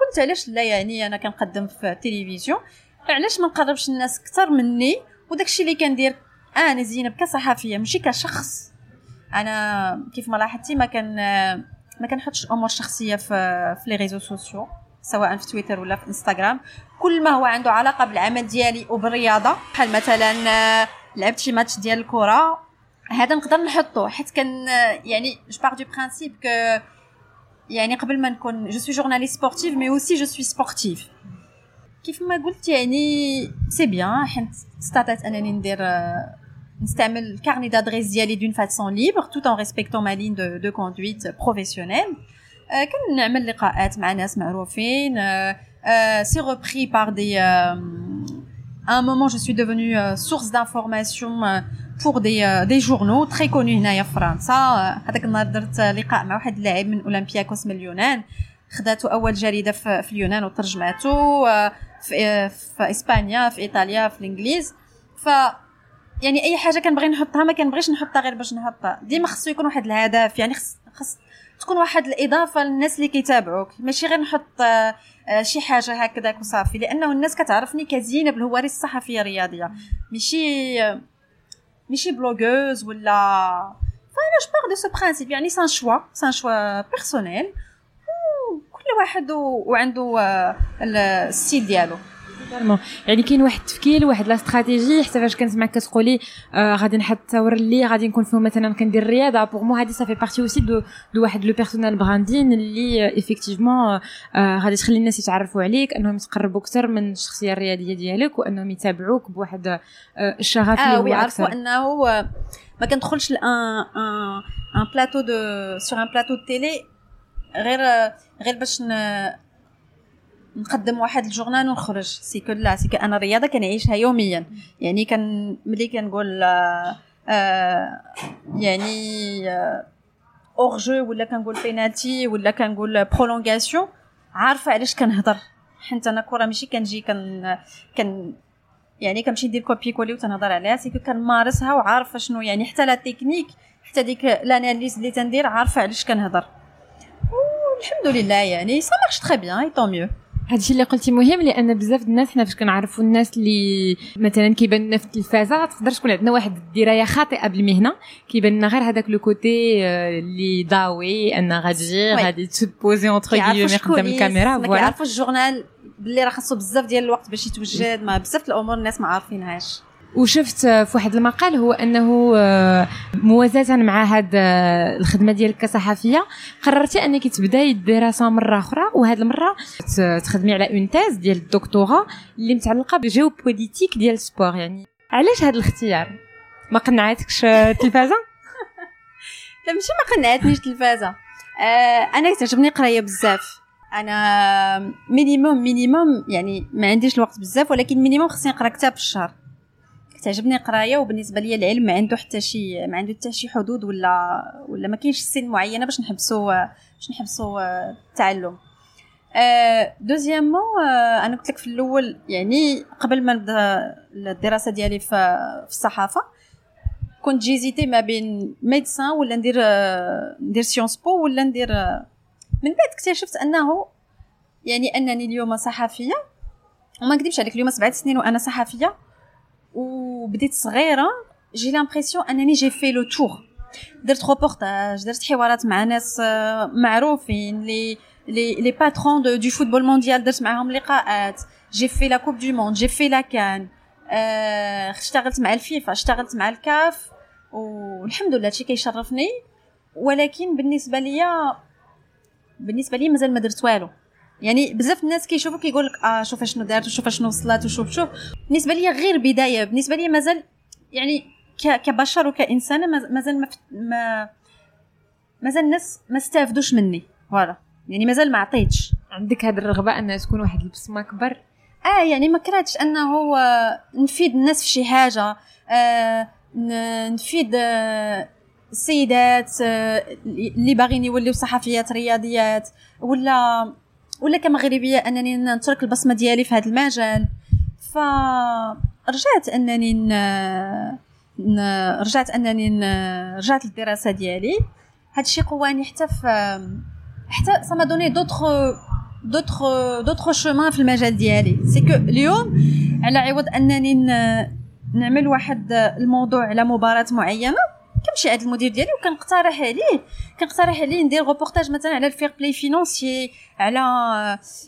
قلت علاش لا يعني أنا كنقدم في التلفزيون؟ علاش ما نقربش الناس أكثر مني؟ وداكشي اللي كندير أنا زينب كصحفية ماشي كشخص. أنا كيف ما لاحظتي ما كان ما كنحطش امور شخصيه في في les réseaux sociaux. سواء في تويتر ولا في إنستغرام. كل ما هو عنده علاقة بالعمل ديالي وبالرياضة بحال مثلا آه، لعبت شي ماتش ديال الكرة هذا نقدر نحطه حيت كان آه، يعني je pars du principe que يعني قبل ما نكون je suis journaliste sportive mais aussi je suis sportive كيف ما قلت يعني c'est bien حيت استطعت أنني ندير آه، نستعمل ال carnet d'adresses ديالي d'une façon libre tout en respectant ma ligne de de conduite professionnelle كنعمل لقاءات مع ناس معروفين. c'est repris par des à un moment je suis source d'information pour des des journaux très connus هنايا في فرنسا. هذاك النهار درت لقاء مع واحد اللاعب من اولمبياكوس من اليونان خداتو أول جريدة في, اليونان وترجماتو في, في إسبانيا في إيطاليا في الإنجليز. ف يعني أي حاجة كنبغي نحطها ما كنبغيش نحطها غير باش نحطها ديما خصو يكون واحد الهدف يعني خص تكون واحد الإضافة للناس اللي كيتابعوك. ماشي غير نحط آه، آه، شي حاجة هكذاك وصافي لأنه الناس كتعرفني كزينب الهواري الصحفيه الرياضيه ماشي ماشي blogueuse ولا فأنا je pars de ce principe يعني c'est un choix c'est un choix personnel كل واحد وعنده آه، ال style ديالو.
يعني كاين واحد التفكير واحد la stratégie حتى فاش كنسمعك كتقولي آه غادي نحط تصور اللي غادي نكون فيهم مثلا كندير الرياضة. pour moi هادي صافي partie aussi de de واحد le personal branding اللي effectivement آه غادي تخلي الناس يتعرفوا عليك أنهم يتقربوا أكثر من الشخصية الرياضية ديالك وأنهم يتابعوك بواحد آه الشغف
اللي آه هو أكثر. أنه ما كندخلش لأن un plateau de sur un plateau de télé غير غير باش نقدم واحد الجورنال ونخرج. c'est que là c'est أنا الرياضه كنعيشها يوميا. يعني كان ملي كنقول آه آه يعني آه hors-jeu ولا كنقول بينالتي ولا كنقول prolongation عارفة علاش كنهضر. حيت أنا كرة ماشي كنجي كن كن يعني كنمشي ندير copier-coller وتنهضر عليها. c'est كنمارسها وعارفة شنو يعني. حتى la technique حتى ديك l'analyse اللي تندير عارفة علاش كنهضر. والحمد لله يعني ça marche très bien et tant mieux
هادشي اللي قلتي مهم لأن بزاف الناس حنا فاش كنعرفوا الناس اللي مثلا كيبان لنا في التلفازة تقدر تكون عندنا واحد الدراية خاطئة بالمهنة. كيبان لنا غير هذاك le côté آه، اللي ضاوي ان غادي غادي ت poser entre كيلومتر قدام الكاميرا
voilà. كيعرفوا ال journal باللي راه خاصو بزاف ديال الوقت باش يتوجد ما بزاف الأمور الناس ما عارفينهاش.
وشفت في واحد المقال هو أنه آه، موازاة مع هاد آه، الخدمة ديالك كصحفيه قررتي أنك تبدأي الدراسه مرة أخرى وهاد المرة تخدمي على une thèse ديال الدكتوراه اللي متعلقة بال géopolitique ديال ال sport يعني. علاش هذا الاختيار؟ ما قنعتكش التلفازه
لا ماشي ما قنعتنيش التلفازه آه أنا تعجبني قراية بزاف. أنا minimum minimum يعني ما عنديش الوقت بزاف ولكن minimum خصني نقرأ كتاب في الشهر. كتعجبني القرايه وبالنسبة لي العلم ما عنده حتى شي ما عنده حتى شي حدود ولا ولا ما كاينش سن معينة باش نحبسوا باش نحبسوا التعلم. deuxièmement آه أنا قلت لك في الأول يعني قبل ما نبدأ الدراسة ديالي في الصحافة كنت j'hésitais ما بين médecine ولا ندير ندير Sciences Po ولا ندير من بعد اكتشفت أنه يعني أنني اليوم صحفية وما نكذبش عليك اليوم سبعة سنين وأنا صحفية وبديت صغيرة j'ai l'impression أنني j'ai fait le tour درت روبورتاج درت حوارات مع ناس معروفين les les les patrons du du football mondial درت معاهم لقاءات. j'ai fait la Coupe du monde j'ai fait la CAN اشتغلت مع الفيفا اشتغلت مع الكاف. والحمد لله هادشي كيشرفني. ولكن بالنسبة ليا بالنسبة لي مازال ما درت والو. يعني بزاف الناس كيشوفوا كيقول لك آه شوف شنو دارت وشوف شنو وصلت وشوف شوف. بالنسبة لي غير بداية بالنسبة لي مازال يعني كبشر وكإنسانة مازال ما, ما مازال الناس ما استافدوش مني. فوالا. يعني مازال ما عطيتش.
عندك هذه الرغبة أن تكون واحد البصمه كبر
آه يعني ما كرهتش انه نفيد الناس في شي حاجة. آه نفيد آه السيدات آه اللي باغيين يوليو صحفيات رياضيات ولا ولا كمغربية أنني نترك البصمة ديالي في هذا المجال. فرجعت أنني ن... ن... رجعت أنني ن... رجعت للدراسة ديالي. هادشي قواني حتى في حتى سما دوني دوطخ دوطخ دوطخ شومان في المجال ديالي. c'est que اليوم على عوض أنني ن... نعمل واحد الموضوع على مباراة معينة. كنمشي عند المدير ديالي وكنقترح عليه. كنقترح عليه ندير روبورتاج مثلا على ال fair-play financier على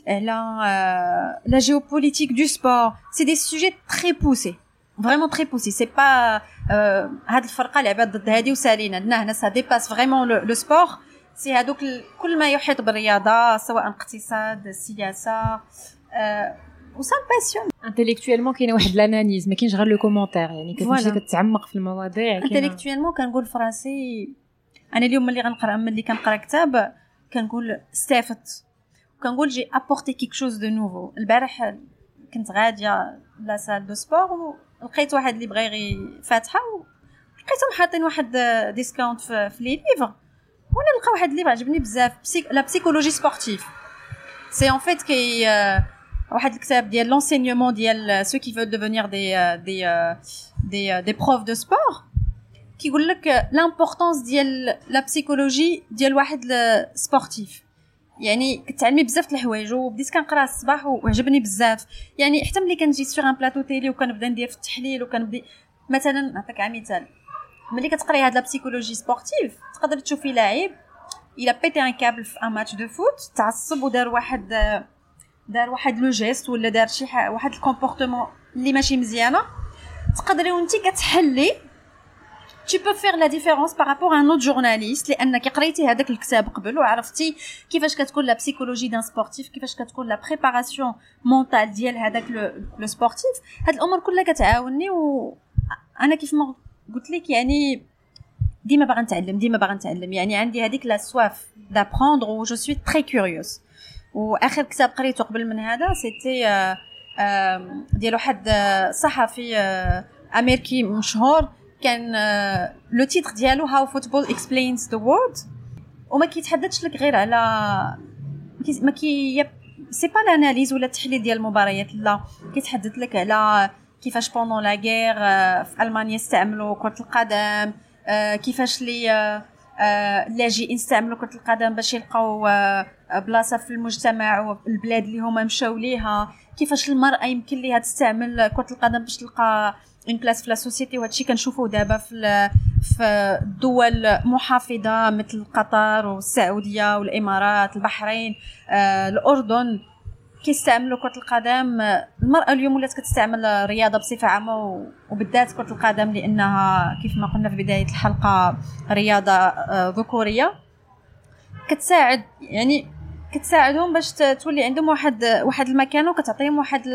على la géopolitique du sport c'est des sujets très poussés vraiment très poussés c'est pas هاد الفرقة لعبات ضد هادي وسالينا عندنا هنا ça dépasse vraiment le sport c'est هادوك كل ما يحيط بالرياضة سواء اقتصاد سياسة وسا باسيون
انتيليكتويلمون كاينة واحد l'analyse ما كاينش غير le commentaire يعني كتمشي كتعمق في المواضيع
انتيليكتويلمون كنقول فراسي أنا اليوم ملي غنقرأ ملي كنقرأ كتاب كنقول استفدت وكنقول j'ai apporté quelque chose de nouveau البارح كنت غادية la salle de sport ولقيت واحد اللي بغى غي فاتحة لقيتهم حاطين واحد discount في, في les livres وأنا لقى واحد اللي عجبني بزاف psych la psychologie sportive c'est en fait qui واحد الكتاب ديال l'enseignement ديال ceux qui veulent devenir des des des des profs de sport كيقول لك l'importance ديال la psychologie ديال واحد sportif يعني كتعلمي بزاف د الحوايج وبديت كنقرا الصباح وعجبني بزاف. يعني حتى ملي كنجي sur un plateau télé وكنبدا ندير في التحليل وكنبدا مثلا نعطيك مثال. ملي كتقراي هاد la psychologie sportive تقدر تشوفي لاعب il a pété un câble في un match de foot تعصب ودار واحد دار واحد le geste ولا دار شي واحد ال comportement اللي ماشي مزيانة. تقدري وانت كتحلي. Tu peux faire la différence par rapport à un autre journaliste لأنك قريتي هذاك الكتاب قبل وعرفتي كيفاش كتكون la psychologie d'un sportif كيفاش كتكون la préparation mentale ديال هذاك le sportif هاد الأمور كلها كتعاوني و أنا كيف ما قلت لك يعني ديما باغا نتعلم ديما باغا نتعلم. يعني عندي هذيك la soif d'apprendre و je suis très curieuse وآخر كتاب قريته قبل من هذا c'était ديال واحد صحفي أمريكي مشهور كان le titre ديالو How Football Explains the World وما كيتحدثش لك غير على ما كي c'est pas l'analyse ولا التحليل ديال المباريات لا. كيتحدث لك على كيفاش pendant لا غير في ألمانيا استعملوا كرة القدم كيفاش les لاجئين استعملوا كرة القدم باش يلقاو بلاصة في المجتمع والبلاد اللي هما مشاو ليها. كيفاش المرأة يمكن ليها تستعمل كرة القدم باش تلقى une place في la société وهادشي كنشوفوه دابا في في دول محافظة مثل قطر والسعودية والإمارات البحرين آه، الأردن. كيستعملوا كرة القدم. المرأة اليوم ولات كتستعمل الرياضة بصفة عامة وبالذات كرة القدم لأنها كيف ما قلنا في بداية الحلقة رياضة آه، ذكورية. كتساعد يعني كتساعدهم باش تولي عندهم واحد واحد المكان وكتعطيهم واحد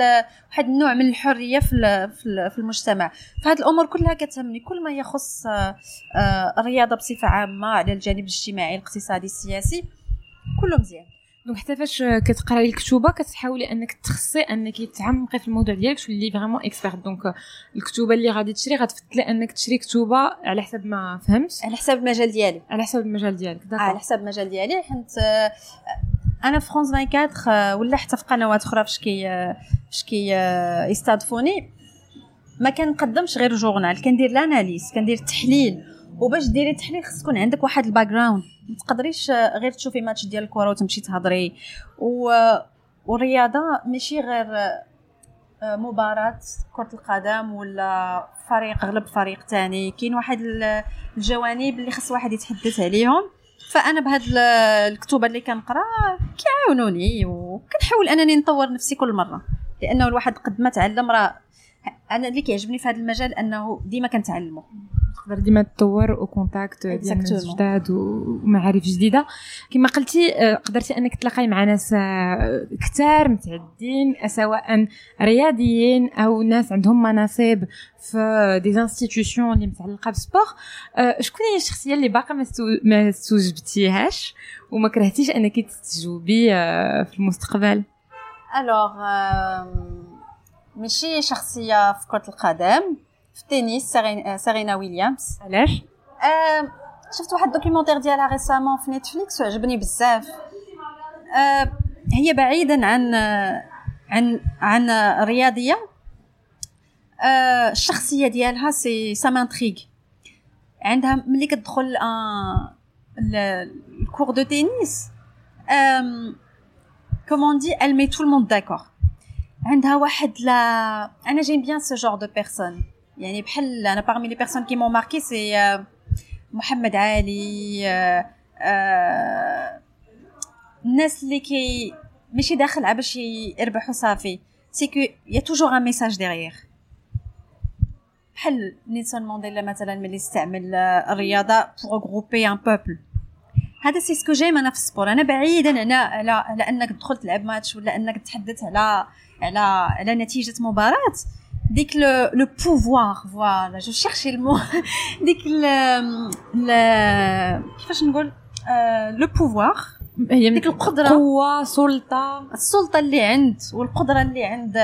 واحد النوع من الحرية في في المجتمع. فهاد الأمور كلها كتهمني. كل ما يخص آه، الرياضة بصفة عامة على الجانب الاجتماعي الاقتصادي السياسي كله مزيان.
donc حتى فاش كتقراي الكتوبة كتحاولي أنك تخصصي أنك تعمقي في الموضوع ديالك تولي vraiment experte donc الكتوبة اللي غادي تشري غتفتلي أنك تشري كتوبة على حسب ما فهمت.
على حسب المجال ديالي.
على حسب المجال ديالك
d'accord على حسب المجال ديالي. حيت أنا في فرونس 24 ولا حتى في قنوات أخرى فاش كي فاش كي يستضفوني ما كنقدمش غير journal كندير l'analyse كندير تحليل وباش ديري التحليل خص تكون عندك واحد ال background ما تقدريش غير تشوفي ماتش ديال الكره وتمشي تهضري. و والرياضة ماشي غير مباراة كرة القدم ولا فريق غلب فريق تاني. كاين واحد الجوانب اللي خص واحد يتحدث عليهم. فأنا بهاد الكتب اللي كنقرأ كيعاونوني وكنحاول أنني نطور نفسي كل مرة لأنه الواحد قد ما تعلم راه أنا اللي كيعجبني في هذا المجال أنه ديما كنتعلموا
تقدر ديما تطور و contacts جداد ومعارف جديدة. كما قلتي آه، قدرتي أنك تلاقاي مع ناس آه، كتار متعدين سواء رياضيين أو ناس عندهم مناصب في des institutions اللي متعلقة بال sport. آه، شكون هي الشخصية اللي باقا ما استوجبتيهاش وما كرهتيش أنك تستجوبي في المستقبل؟
Alors ماشي شخصية في كرة القدم. في التنس سيرينا ويليامز
علاش؟
شفت واحد ال documentaire ديالها récemment في Netflix وعجبني بزاف. هي بعيدا عن عن عن رياضيه الشخصية ديالها c'est ça m'intrigue عندها ملي كتدخل ال court de tennis comme on dit elle met tout le monde d'accord. عندها واحد لا أنا j'aime bien ce genre de personnes يعني بحال أنا parmi les personnes qui m'ont marqué c'est محمد علي آه آه الناس اللي كي ماشي داخل باش يربح وصافي c'est qu'y a toujours un message derrière بحال نيلسون مانديلا مثلا ملي استعمل الرياضة pour regrouper un peuple هذا c'est ce que j'ai أنا في ال sport. أنا بعيدا على على على أنك تدخل تلعب ماتش ولا أنك تحدث على على على نتيجة مباراة. ديك le pouvoir voilà je cherchais ال mot ديك كيفاش نقول le pouvoir
هي
ديك القدره
قوه سلطه
السلطه اللي عند والقدره اللي عند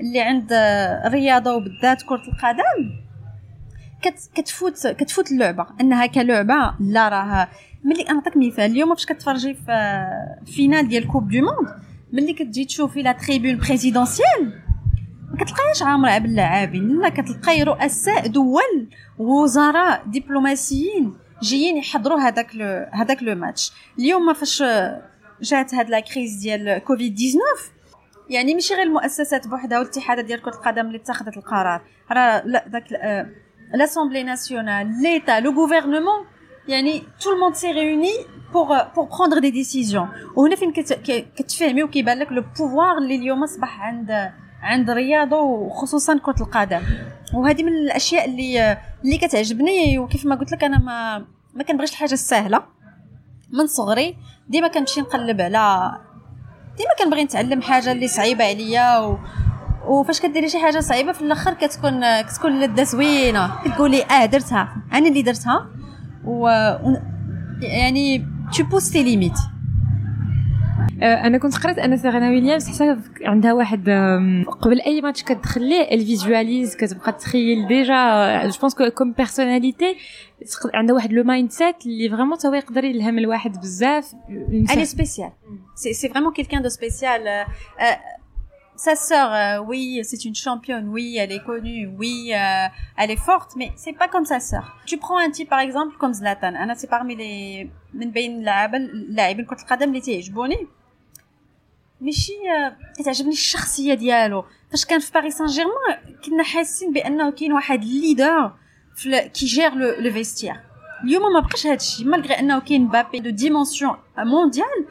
اللي عند الرياضه وبالذات كره القدم كتفوت كتفوت اللعبه انها كلعبه لا راه ملي نعطيك مثال اليوم فاش كتفرجي في finale ديال coupe du monde ملي كتجي تشوفي la tribune présidentielle ما كتلقايش عامرة باللاعبين لا كتلقاي رؤساء دول وزراء دبلوماسيين جايين يحضروا هذاك هذاك le match. اليوم فاش جات هاد la crise ديال كوفيد 19 يعني ماشي غير المؤسسات بوحدها والاتحادات ديال كرة القدم اللي اتخذت القرار. راه داك l'Assemblée nationale l'État le gouvernement يعني tout le monde s'est réuni pour pour prendre des décisions وهنا فين كتفهمي وكيبان لك le pouvoir اللي اليوم أصبح عند عند الرياضه وخصوصا كرة القدم. وهذه من الأشياء اللي اللي كتعجبني وكيف ما قلت لك أنا ما ما كنبغيش الحاجة السهلة. من صغري ديما كنمشي نقلب على ديما كنبغي نتعلم حاجة اللي صعيبة عليا و... وفاش كديري شي حاجة صعيبة في الأخر كتكون كتكون لذة زوينة. كتقولي آه درتها. أنا اللي درتها. و, و... يعني tu pousses tes
limites أنا كنت قرات أن سيرينا ويليامز حتى عندها واحد قبل أي ماتش كتدخل ليه elle visualise كتبقى تخيل déjà je pense comme personnalité عندها واحد le mindset اللي vraiment تا يقدر يلهم الواحد بزاف
elle est spéciale c'est c'est vraiment quelqu'un de spécial sa sœur, euh, oui, c'est une championne, oui, elle est connue, oui, euh, elle est forte, mais c'est pas comme sa sœur. Tu prends un type par exemple comme Zlatan, أنا c'est parmi les من بين اللاعبين كرة القدم اللي تيعجبوني ماشي كتعجبني الشخصية ديالو. فاش كان في باريس سان جيرمان كنا حاسين بأنه كاين واحد ال leader qui gère le vestiaire اليوم ما بقاش هادشي malgré أنه كاين امبابي de dimension mondiale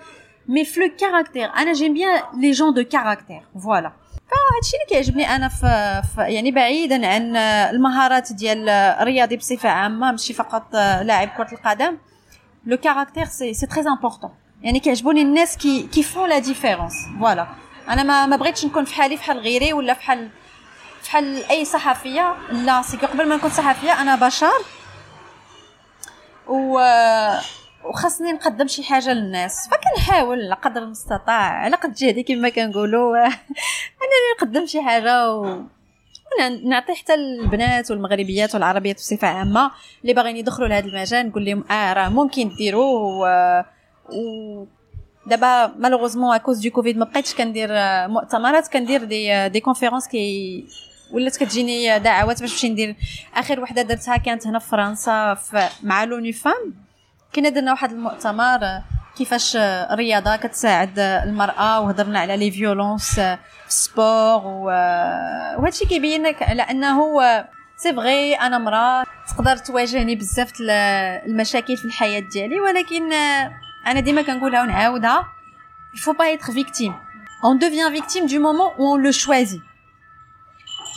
mais في le caractère أنا j'aime bien les gens de caractère voilà فهادشي اللي كيعجبني أنا في, في يعني بعيدا عن المهارات ديال الرياضي بصفة عامة ماشي فقط لاعب كرة القدم. le caractère c'est c'est très important يعني كيعجبوني الناس qui qui font la différence voilà أنا ما ما بغيتش نكون فحالي فحال غيري ولا فحال فحال أي صحفية. لا c'est قبل ما نكون صحفية أنا بشر. و وخاصني نقدم شي حاجة للناس. فكنحاول على قدر المستطاع على قد جهدي كما كنقولوا. انني نقدم شي حاجة و نعطي حتى البنات والمغربيات والعربيات بصفة عامة. اللي باغيين يدخلوا لهذا المجال نقول لهم آه راه ممكن ديروه و دابا malheureusement à cause de Covid ما بقيتش كندير مؤتمرات كندير des des conférences كي ولات كتجيني دعوات باش نمشي ندير. آخر وحدة درتها كانت هنا في فرنسا في مع l'ONU Femmes. كنا درنا واحد المؤتمر كيفاش الرياضة كتساعد المرأة وهضرنا على لي فيولونس في السبور وهادشي كيبين لك على انه c'est vrai أنا مرأة تقدر تواجهني بزاف المشاكل في الحياة ديالي ولكن أنا ديما كنقولها ونعاودها. Faut pas être victime. On devient victime du moment où on le choisit.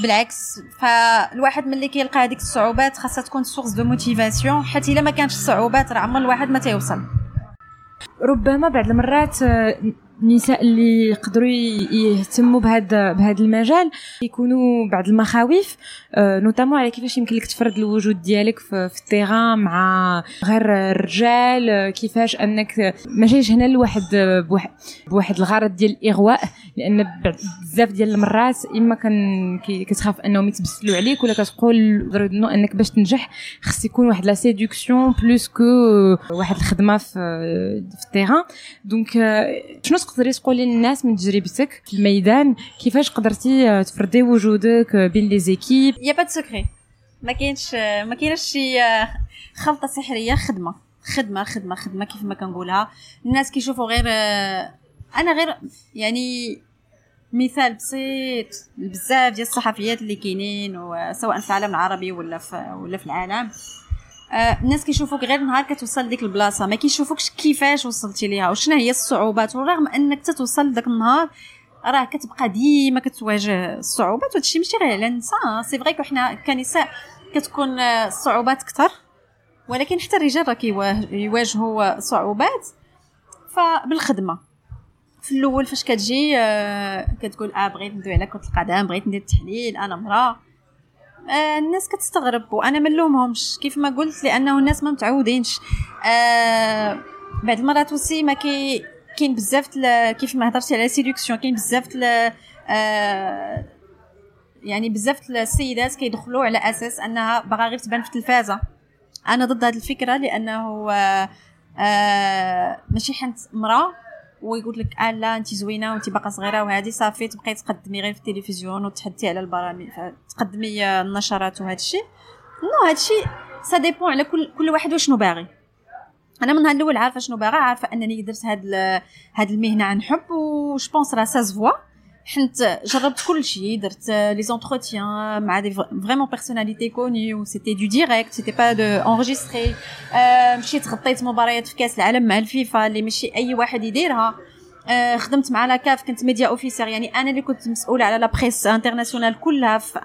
بالعكس فالواحد ملي كيلقى هذيك الصعوبات خاصها تكون source de motivation حيت إلا ما كانش الصعوبات راه عمر الواحد ما تيوصل.
ربما بعض المرات النساء اللي يقدروا يهتموا بهذا بهذا المجال يكونوا بعض المخاوف notamment على كيفاش يمكن لك تفرض الوجود ديالك في, في ال terrain مع غير الرجال كيفاش أنك ما جايش هنا لواحد بواحد الغرض ديال الإغواء لأن بزاف ديال المرات إما كان كتخاف أنهم يتبسلوا عليك ولا كتقول أنك باش تنجح خص يكون واحد la séduction plus que واحد الخدمة في في ال terrain. Donc شنو تقدري تقولي للناس من تجربتك في الميدان كيفاش قدرتي تفرضي وجودك بين les équipes
Y a pas secret. ما كاينش ما كاينش شي خلطة سحرية. خدمة. خدمة خدمة خدمة كيف ما كنقولها. الناس كيشوفوا غير أنا غير يعني مثال بسيط. بزاف ديال الصحفيات اللي كاينين سواء في العالم العربي ولا في ولا في العالم. آه الناس كيشوفوك غير نهار كتوصل ديك البلاصة ما كيشوفوكش كيفاش وصلتي ليها وشنو هي الصعوبات؟ ورغم أنك تتوصل داك النهار راه كتبقى ديما كتواجه الصعوبات وهادشي ماشي غير على النساء. c'est vrai حنا كنساء كتكون الصعوبات أكثر ولكن حتى الرجال راه كيواجهوا صعوبات. فبالخدمة في الأول فاش كتجي آه كتقول آه بغيت ندوي على كرة القدم بغيت ندير التحليل أنا مراه آه الناس كتستغرب. وأنا ما نلومهمش. كيف ما قلت لأنه الناس ما متعودينش. آه المرات و c'est ما كي كاين بزاف كيف ما هضرتي على séduction كاين بزاف آه يعني بزاف السيدات كيدخلوا على أساس أنها باغا غير تبان في التلفازة. أنا ضد هذه الفكرة لأنه آه آه ماشي حنت مرأة. ويقول لك آه لا انت زوينة وانت باقا صغيرة وهذه صافي تبقاي تقدمي غير في التلفزيون وتحدثي على البرامج تقدمي النشرات وهذا الشيء. Non هذا الشيء ça dépend على كل كل واحد وشنو باغي. أنا من الأول عارفة شنو باغا عارفة أنني درت هاد هاد المهنة عن حب و je pense راه ça حنت جربت كل شيء درت les entretiens مع des vraiment personnalités connues و c'était de direct c'était pas de enregistré مشيت غطيت مباريات في كأس العالم مع الفيفا اللي ماشي أي واحد يديرها. آه خدمت مع la CAF كنت media officer يعني أنا اللي كنت مسؤولة على la presse internationale كلها في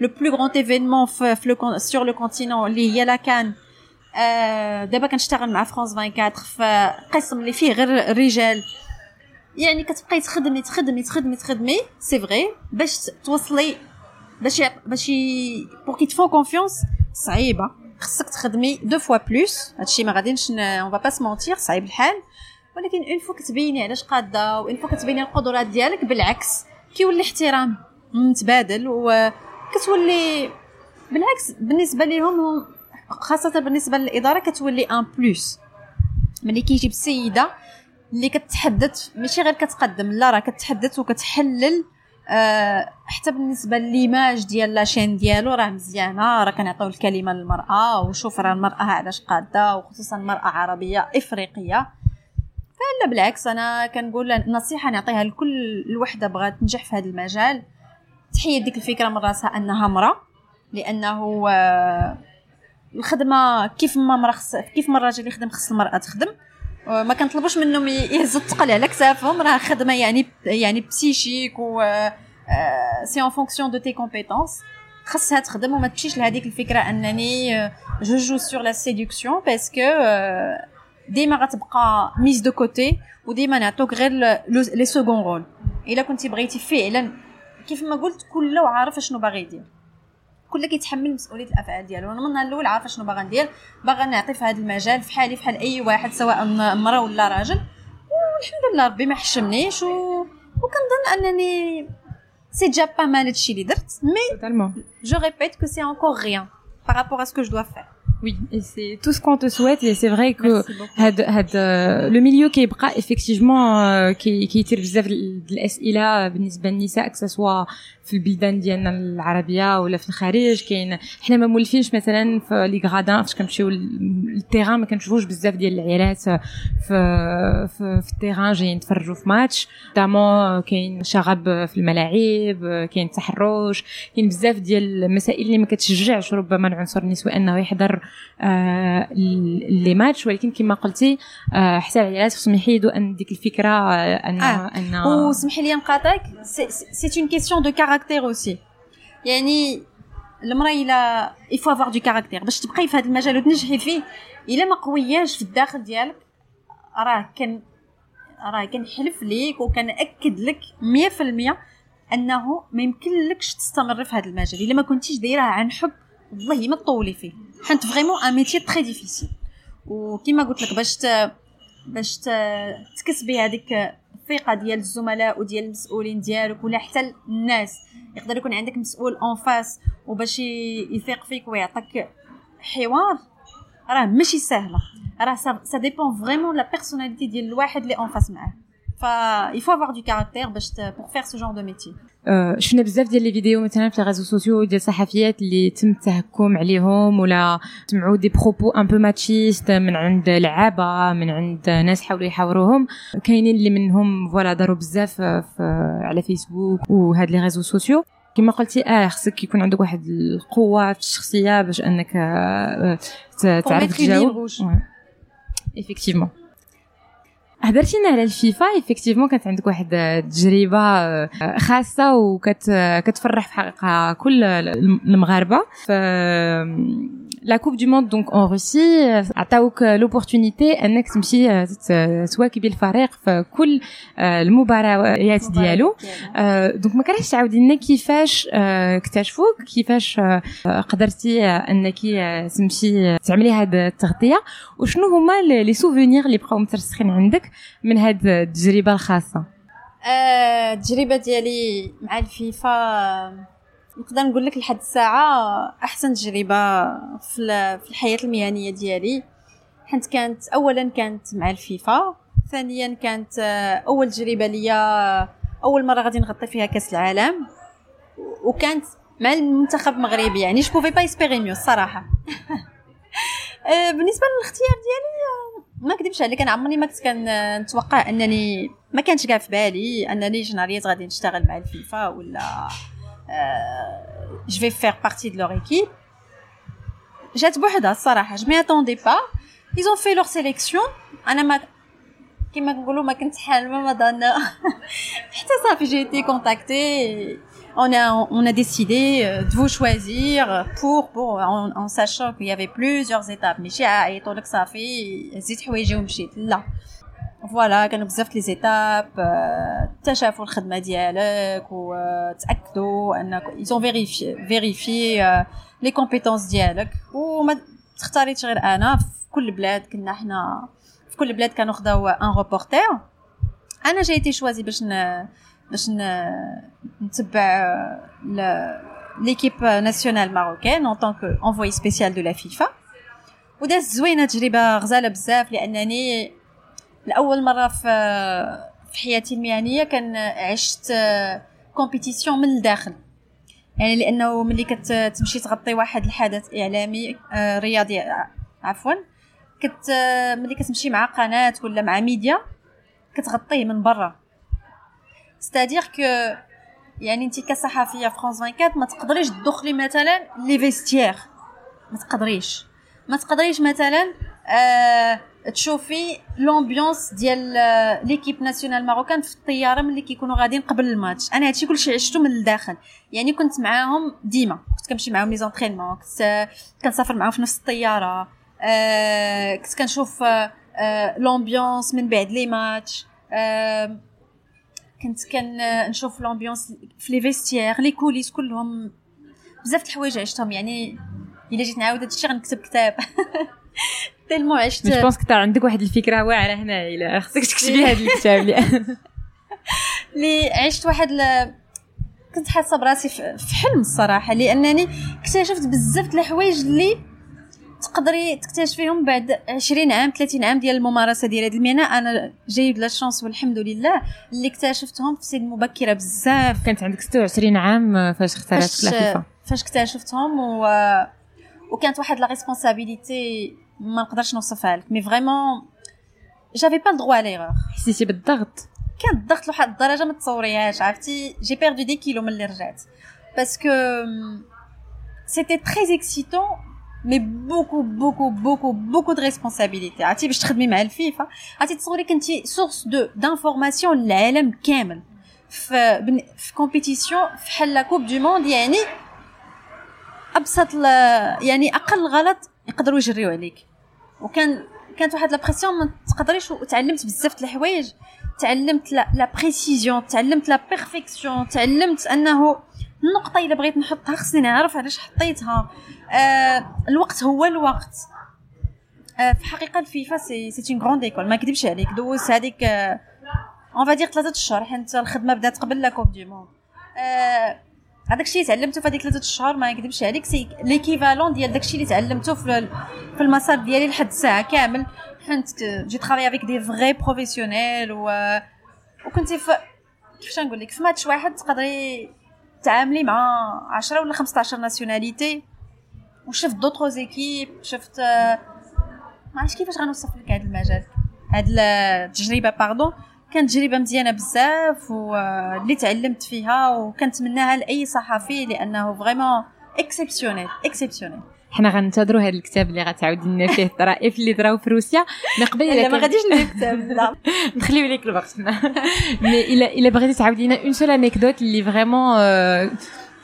le plus grand événement في, في sur le continent اللي هي la CAN. آه دابا كنشتغل مع فرانس 24 في قسم اللي فيه غير الرجال يعني كتبقاي تخدمي تخدمي تخدمي تخدمي c'est vrai باش توصلي باش باش pour qu'ils te font confiance صعيبه خصك تخدمي deux fois plus هادشي ما غاديش on va pas se mentir صعيب الحال. ولكن une fois كتبيني علاش قادة و une fois كتبيني القدرات ديالك بالعكس كيولي احترام متبادل وكتولي بالعكس بالنسبة لهم خاصة بالنسبة للإدارة كتولي ان بلوس ملي كيجيب السيدة اللي كتحدث ماشي غير كتقدم لا راه كتحدث وكتحلل أه حتى بالنسبة ليماج ديال لاشين ديالو راه مزيانة راه كنعطيو الكلمة للمرأة وشوف راه المرأة علاش قادة وخصوصا المرأة عربية إفريقية. فلا بالعكس أنا كنقول نصيحة نعطيها لكل الوحدة بغات تنجح في هذا المجال. تحيد ديك الفكرة من راسها أنها مرأة لأنه أه الخدمة كيف ما مرا خص كيف ما الراجل يخدم خص المرأة تخدم. ما كنطلبوش منهم يهزوا الثقل على كتافهم راه خدمة يعني يعني psychique و c'est en fonction de tes compétences خاصها تخدم وما تمشيش لهذيك الفكرة أنني je joue sur la séduction parce que ديما غتبقى mise de côté وديما نعطوك غير les seconds rôles إلا كنتي بغيتي فعلا كيف ما قلت كل عارف شنو باغي يدير. كل كيتحمل مسؤولية الأفعال ديالو. أنا من النهار الأول عارفة شنو باغا ندير. باغا نعطي في هذا المجال في حالي في حال أي واحد سواء مراه ولا راجل. والحمد لله ربي ما حشمنيش و... وكنظن أنني c'est déjà pas mal هادشي اللي درت. mais je répète que c'est encore rien par rapport à ce que je dois faire
Oui, et c'est tout ce qu'on te souhaite et c'est vrai que هاد، هاد، euh, le milieu qui est effectivement euh, qui qui يثير بزاف الاسئله بالنسبة للنساء que ce soit في البلدان ديالنا العربية ولا في الخارج كاين حنا ما مولفينش مثلا في les gradins فاش كنمشيو لل terrain ما كنشوفوش بزاف ديال العيالات في في, في ال terrain جايين يتفرجوا في ماتش. دامون كاين شغب في الملاعب كاين تحرش كاين بزاف ديال المسائل اللي ما كتشجعش ربما العنصر النسوي أنه يحضر. آه les matchs ولكن كما قلتي آه حتى العيالات خصهم يحيدوا أن ديك الفكرة آه أن
آه. أن وسمحي لي نقاطعك. C'est une question de caractère aussi يعني المرأة إلا il faut avoir du caractère باش تبقاي في هذا المجال وتنجحي فيه إلا ما قوياش في الداخل ديالك راه كان راه كنحلف ليك وكنأكد لك 100% أنه ما يمكن لكش تستمر في هذا المجال. إلا ما كنتيش دايرها عن حب والله ما تطولي فيه. حيت vraiment un métier très difficile. وكما قلت لك باش باش تكسبي هذيك الثقة ديال الزملاء وديال المسؤولين ديالك ولا حتى الناس. يقدر يكون عندك مسؤول en face وباش يثيق فيك ويعطيك حوار راه ماشي سهلة. راه ça dépend vraiment la personnalité ديال الواحد اللي en face معاه. Il faut avoir du caractère باش pour faire ce genre de métier.
شفنا بزاف ديال les vidéos مثلا في réseaux sociaux ديال صحفيات اللي تم التهكم عليهم ولا سمعوا des propos un peu machistes من عند لعابه من عند ناس حاولوا يحاوروهم كاينين اللي منهم voilà داروا بزاف على فيسبوك وهاد les réseaux sociaux كما قلتي آه خصك يكون عندك واحد القوه في الشخصيه باش انك تعرف تجاوب هدرتينا على الفيفا effectivement كانت عندك واحد التجربه آه، خاصة وكت كتفرح في حقيقة كل المغاربة. ف la coupe du monde donc en Russie عطاوك l'opportunité انك تمشي تواكبي الفريق في كل المباريات ديالو donc ما كرهتش تعاودي لنا كيفاش اكتشفوك كيفاش قدرتي انك تمشي تعملي هاد التغطيه وشنو هما les souvenirs اللي بقاو مترسخين عندك من هاد التجربه الخاصه
التجربه ديالي مع الفيفا نقدر نقول لك لحد الساعة أحسن تجربة في الحياة المهنية ديالي. حيت كانت اولا كانت مع الفيفا ثانيا كانت أول تجربة ليا أول مرة غادي نغطي فيها كأس العالم. وكانت مع المنتخب المغربي يعني je pouvais pas espérer mieux الصراحة. بالنسبة للاختيار ديالي ما كذبش عليك. أنا عمرني ما كنت كنتوقع أنني ما كانش كاع في بالي أنني جناريات غادي نشتغل مع الفيفا ولا je vais faire partie de leur équipe. جات بوحدها الصراحه je m'y attendais pas ils ont fait leur sélection انا ما كيما نقولوا ما كنت حالمه ما ظن حتى صافي j'ai été contactée on a on a décidé de vous choisir pour pour en, en sachant qu'il y avait plusieurs étapes ماشي عيطوا لك صافي زيد حوايجي ومشيت لا voilà كانوا بزاف les étapes اكتشفوا الخدمه ديالك وتاكدوا انك ils ont vérifié vérifié les compétences ديالك وما تختاريتش غير أنا في كل بلاد كنا حنا في كل بلاد كانوا خداو un reporter أنا جايتي choisie باش ن... باش ن... نتبع l'équipe nationale marocaine en tant qu'envoyée spéciale de la FIFA وداز زوينه تجربه غزاله بزاف لانني لأول مرة في في حياتي المهنية كان عشت compétition من الداخل. يعني لأنه ملي كتمشي تغطي واحد الحدث إعلامي آه، رياضي عفوا كت ملي كتمشي مع قناة ولا مع ميديا كتغطيه من برا. c'est-à-dire que يعني أنت كصحفية فرانس 24 ما تقدريش تدخلي مثلا les vestiaires ما تقدريش. ما تقدريش مثلا آه تشوفي l'ambiance ديال l'équipe nationale marocaine في الطيارة ملي كيكونوا غاديين قبل الماتش. أنا هادشي كلشي عشته من الداخل. يعني كنت معاهم ديما. كنت كنمشي معاهم les entraînements كنت كنسافر معاهم في نفس الطيارة. آه كنت كنشوف آه l'ambiance من بعد les matchs. آه كنت كنشوف l'ambiance في les vestiaires les coulisses كلهم. بزاف الحوايج عشتهم. يعني إلا جيت نعاود هادشي غنكتب كتاب. tellement عشت
je pense كثر عندك واحد الفكرة واعره هنا الا خصك تكتبي هذا الكتاب
اللي عشت واحد ل... كنت حاسه براسي في حلم الصراحة لأنني اكتشفت بزاف الحوايج اللي تقدري تكتشفيهم بعد 20 عام 30 عام ديال الممارسة ديال هذه المهنه أنا j'ai eu la chance والحمد لله. اللي اكتشفتهم في سن مبكرة بزاف.
كانت عندك 26 عام فاش اختارت
لا فاش اكتشفتهم و... وكانت واحد لا ريسبونسابيلتي ما نقدرش نوصفها لك. مي فريمون جافي با الدغوا ليغور
حسيتي بالضغط.
كان الضغط لواحد الدرجة ما تصوريهاش عرفتي؟ جي بيردو دي كيلو ملي رجعت. باسكو سيتي تري اكسيتون مي بوكو بوكو بوكو بوكو دو ريسبونسابيلتي عرفتي؟ باش تخدمي مع الفيفا. عرفتي؟ تصوري كنتي source de d'information للعالم كامل. في في compétition في حل la coupe du monde يعني أبسط يعني أقل غلط يقدروا يجريو عليك. وكان كانت واحد la pression ما تقدريش وتعلمت بزاف د الحوايج. تعلمت la précision تعلمت la perfection تعلمت أنه النقطة إلا بغيت نحطها خصني نعرف علاش حطيتها. آه الوقت هو الوقت. آه في الحقيقة الفيفا سي سي اون غروند ايكول ما كذبش عليك. دوز هذيك اون فادير ثلاثة اشهر حيت الخدمة بدات قبل لا كوب دي موند آه هذاك الشيء تعلمته في هذيك ثلاثة الشهور ما نكذبش عليك سي ليكيفالون ديال داك الشيء اللي تعلمته في في المسار ديالي لحد الساعة كامل. حنت جي ترافي افيك دي فغي بروفيسيونيل و وكنت في كيفاش نقول لك في ماتش واحد تقدري تعاملي مع 10 ولا 15 ناسيوناليتي. وشفت d'autres équipes شفت ما عرفتش كيفاش غنوصف لك هذا المجال هاد التجربه pardon كانت تجربة مزيانة بزاف واللي تعلمت فيها وكنتمناها لأي صحفي لأنه vraiment exceptionnel exceptionnel
حنا غننتظروا هذا الكتاب اللي غتعاودي لنا فيه الطرائف اللي دراو في روسيا.
من قبل لا ما غاديش ندير كتاب لا.
نخليو لك الوقت. mais إلا إلا بغيتي تعاودي لنا une seule anecdote اللي vraiment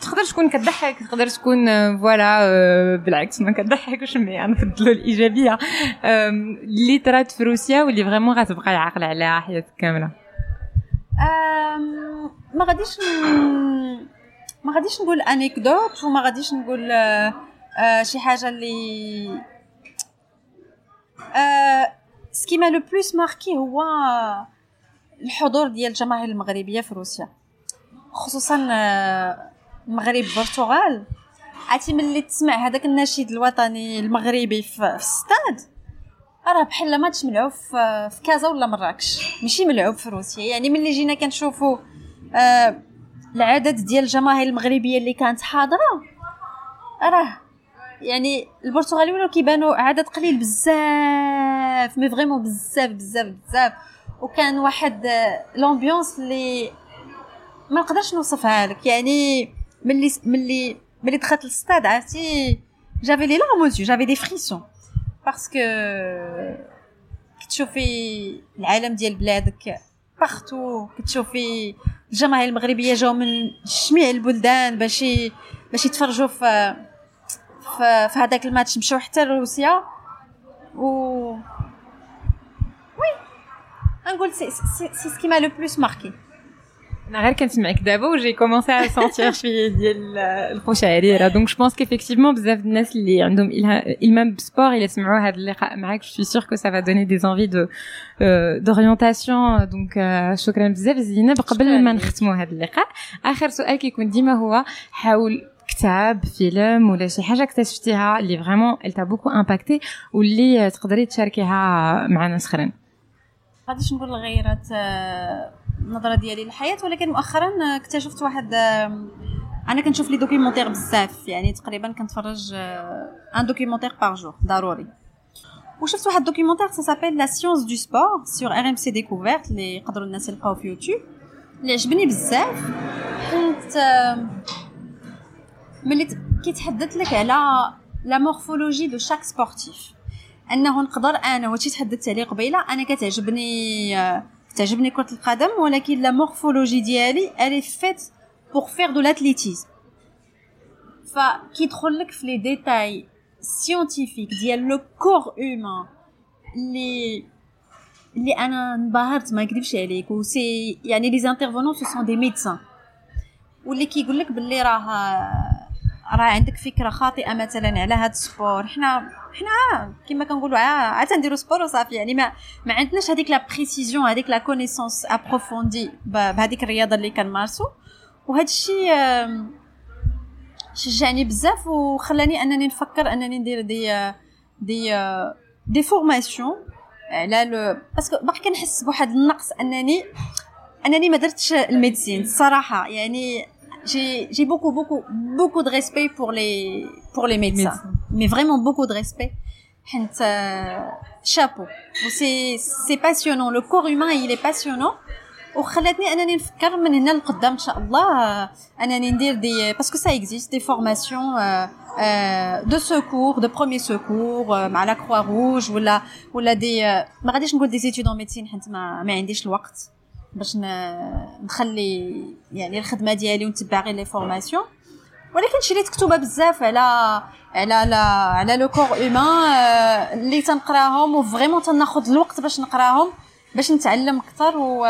تقدر تكون كضحك تقدر تكون voilà بالعكس ما كضحكش mais نفضلوا الإيجابية. اللي طرات في روسيا واللي vraiment غتبقى عاقله عليها حياتك كاملة؟
ما غاديش ما غاديش نقول anecdote وما غاديش نقول شي حاجة اللي ce qui m'a le plus marqué هو الحضور ديال الجماهير المغربية في روسيا خصوصا المغرب البرتغال عرفتي ملي تسمع هذاك النشيد الوطني المغربي في, الستاد؟ راه بحال ماتش ملعوب في, كازا ولا مراكش. ماشي ملعوب في روسيا. يعني ملي جينا كنشوفوا آه العدد ديال الجماهير المغربية اللي كانت حاضرة راه يعني البرتغالي ولاو كيبانوا عدد قليل بزاف mais vraiment بزاف بزاف بزاف. وكان واحد l'ambiance اللي ما نقدرش نوصفها لك. يعني ملي ملي ملي دخلت للستاد عرفتي؟ j'avais les larmes aux yeux j'avais des frissons parce que كتشوفي العالم ديال بلادك partout كتشوفي الجماهير المغربية جاو من جميع البلدان باش باش يتفرجوا في في, في هذاك الماتش مشاو حتى لروسيا. و oui نقول c'est c'est ce qui m'a le plus
marqué أنا غير كنسمعك دابا و j'ai commencé à sentir شوية ديال القشعريره donc je pense qu'effectivement بزاف الناس اللي عندهم la même passport الا سمعوا هذا اللقاء معاك je suis sûr que ça va donner des envies de d'orientation donc شكرا بزاف زينب قبل ما نختموا هذا اللقاء اخر سؤال كيكون ديما هو حاول كتاب فيلم ولا شي حاجة اكتشفتيها اللي vraiment elle t'a beaucoup impactée واللي تقدري تشاركيها مع ناس اخرين
غاديش نقول غيرت النظرة ديالي للحياة ولكن مؤخرا اكتشفت واحد أنا كنشوف les documentaires بزاف يعني تقريبا كنتفرج un documentaire par jour ضروري. وشفت واحد documentaire ça s'appelle la science du sport sur RMC Découverte اللي يقدروا الناس يلقاو في يوتيوب اللي عجبني بزاف. حيت ملي كيتحدث لك على la morphologie de chaque sportif أنه نقدر أنا وشي تحدثت عليه قبيلة أنا كتعجبني تعجبني كرة القدم ولكن la morphologie ديالي elle est faite pour faire de l'athlétisme فكيدخل لك في les détails scientifiques ديال le corps humain اللي اللي أنا انبهرت ما نكذبش عليك و c'est يعني les intervenants ce sont des médecins واللي كيقول لك باللي راه راه عندك فكرة خاطئة مثلا على هذا ال sport. حنا حنا كما كنقولوا عاد تنديروا sport وصافي. يعني ما ما عندناش هذيك la précision هذيك la connaissance approfondie بهذيك الرياضة اللي كنمارسو. وهذا الشيء شجعني بزاف وخلاني أنني نفكر أنني ندير des des des formations على le parce que باقي كنحس بواحد النقص انني أنني ما درتش ال médecine. الصراحه يعني j'ai j'ai beaucoup beaucoup beaucoup de respect pour les pour les médecins. mais vraiment beaucoup de respect. vraiment chapeau. C'est c'est passionnant. Le corps humain il est passionnant. وخلاتني انني نفكر من هنا لقدام ان شاء الله انني ندير des parce que ça existe des formations de secours de premiers secours مع la Croix-Rouge ولا ولا des ما غاديش نقول des études en médecine حيت ما, ما عنديش الوقت باش نخلي يعني الخدمة ديالي ونتبع غير les formations ولكن شريت كتبه بزاف على على لا على le corps humain اللي تنقراهم و vraiment تناخذ الوقت باش نقراهم باش نتعلم أكثر و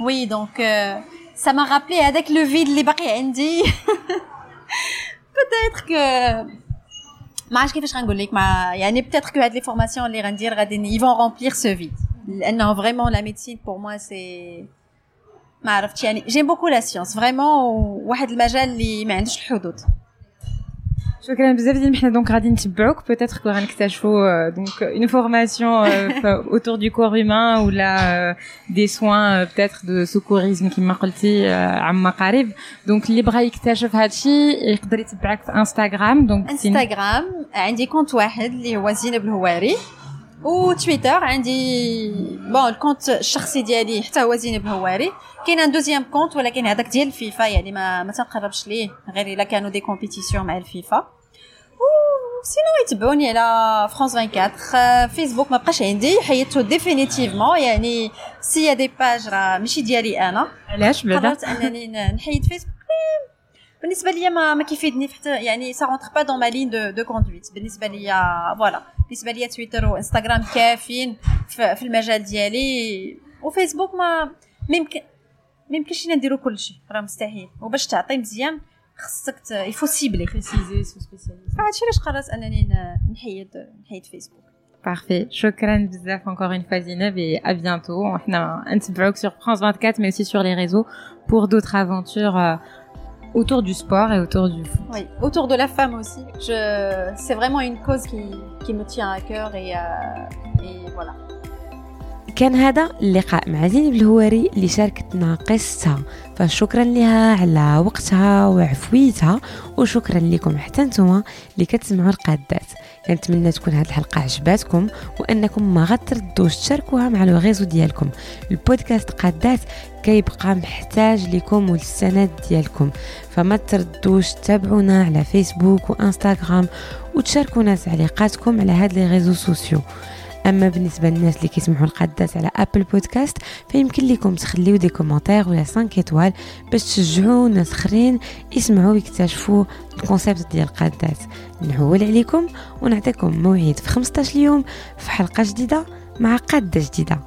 oui donc ça m'a rappelé هذاك le vide اللي باقي عندي. peut-être que ما عرفتش كيفاش غنقول لك ما يعني peut-être que هاد les formations اللي غندير غادي ils vont remplir ce vide لأنه vraiment la médecine pour moi c'est ما عرفتش. يعني j'aime beaucoup la science vraiment واحد المجال اللي ما عندوش الحدود.
شكرا بزاف ديال حنا donc غادي نتبعوك. peut-être que غنكتشفوا donc une formation autour du corps humain ولا des soins peut-être de secourisme كما قلتي عما قريب donc اللي بغى يكتشف هذا الشيء يقدر يتبعك في انستغرام دونك
انستغرام عندي compte واحد اللي هو زينب الهواري. وتويتر عندي bon ال compte الشخصي ديالي حتى هو زينب هواري. كاين un deuxième compte ولكن هذاك ديال الفيفا يعني ما ما تنقربش ليه غير إلا كانوا des compétitions مع الفيفا. sinon يتبعوني على فرانس 24 فيسبوك ما بقاش عندي حيدته définitivement يعني s'il y a des pages راه ماشي ديالي أنا.
علاش بعدا
قررت أنني نحيد فيسبوك بالنسبة ليا ما ما كيفيدني حتى يعني ça rentre pas dans ma ligne de de conduite بالنسبة ليا voilà بالنسبة ليا تويتر وإنستغرام كافيين في المجال ديالي. وفيسبوك ما ممكن ما يمكنش نديرو كل شيء راه مستحيل. وباش تعطي مزيان خصك il faut
cibler préciser se spécialiser
فهادشي علاش قررت أنني نحيد نحيد فيسبوك.
Parfait. شكرا بزاف encore une fois Zineb et à bientôt. إحنا نتبعوك sur France 24 mais aussi sur les réseaux pour d'autres aventures euh, autour du sport et autour du foot.
Oui, autour de la femme aussi. Je, c'est vraiment une cause qui, qui me tient à cœur et, euh, et voilà.
كان هذا اللقاء مع زينب الهواري اللي شاركتنا قصتها فشكرا لها على وقتها وعفويتها وشكرا لكم حتى نتوما اللي كتسمعوا القادات. كنتمنى تكون هذه الحلقة عجباتكم وأنكم ما غترددوش تشاركوها مع le réseau ديالكم. البودكاست قادات كيبقى محتاج لكم والسند ديالكم. فما ترددوش تابعونا على فيسبوك وإنستغرام وتشاركونا تعليقاتكم على هاد les réseaux sociaux. أما بالنسبة للناس اللي كيسمعوا القادات على Apple Podcast فيمكن لكم تخليو des commentaires ولا 5 étoiles باش تشجعوا ناس أخرين يسمعوا ويكتشفوا الكونسيبت ديال القادات نعول عليكم ونعطيكم موعد في 15 يوم في حلقة جديدة مع قادة جديدة.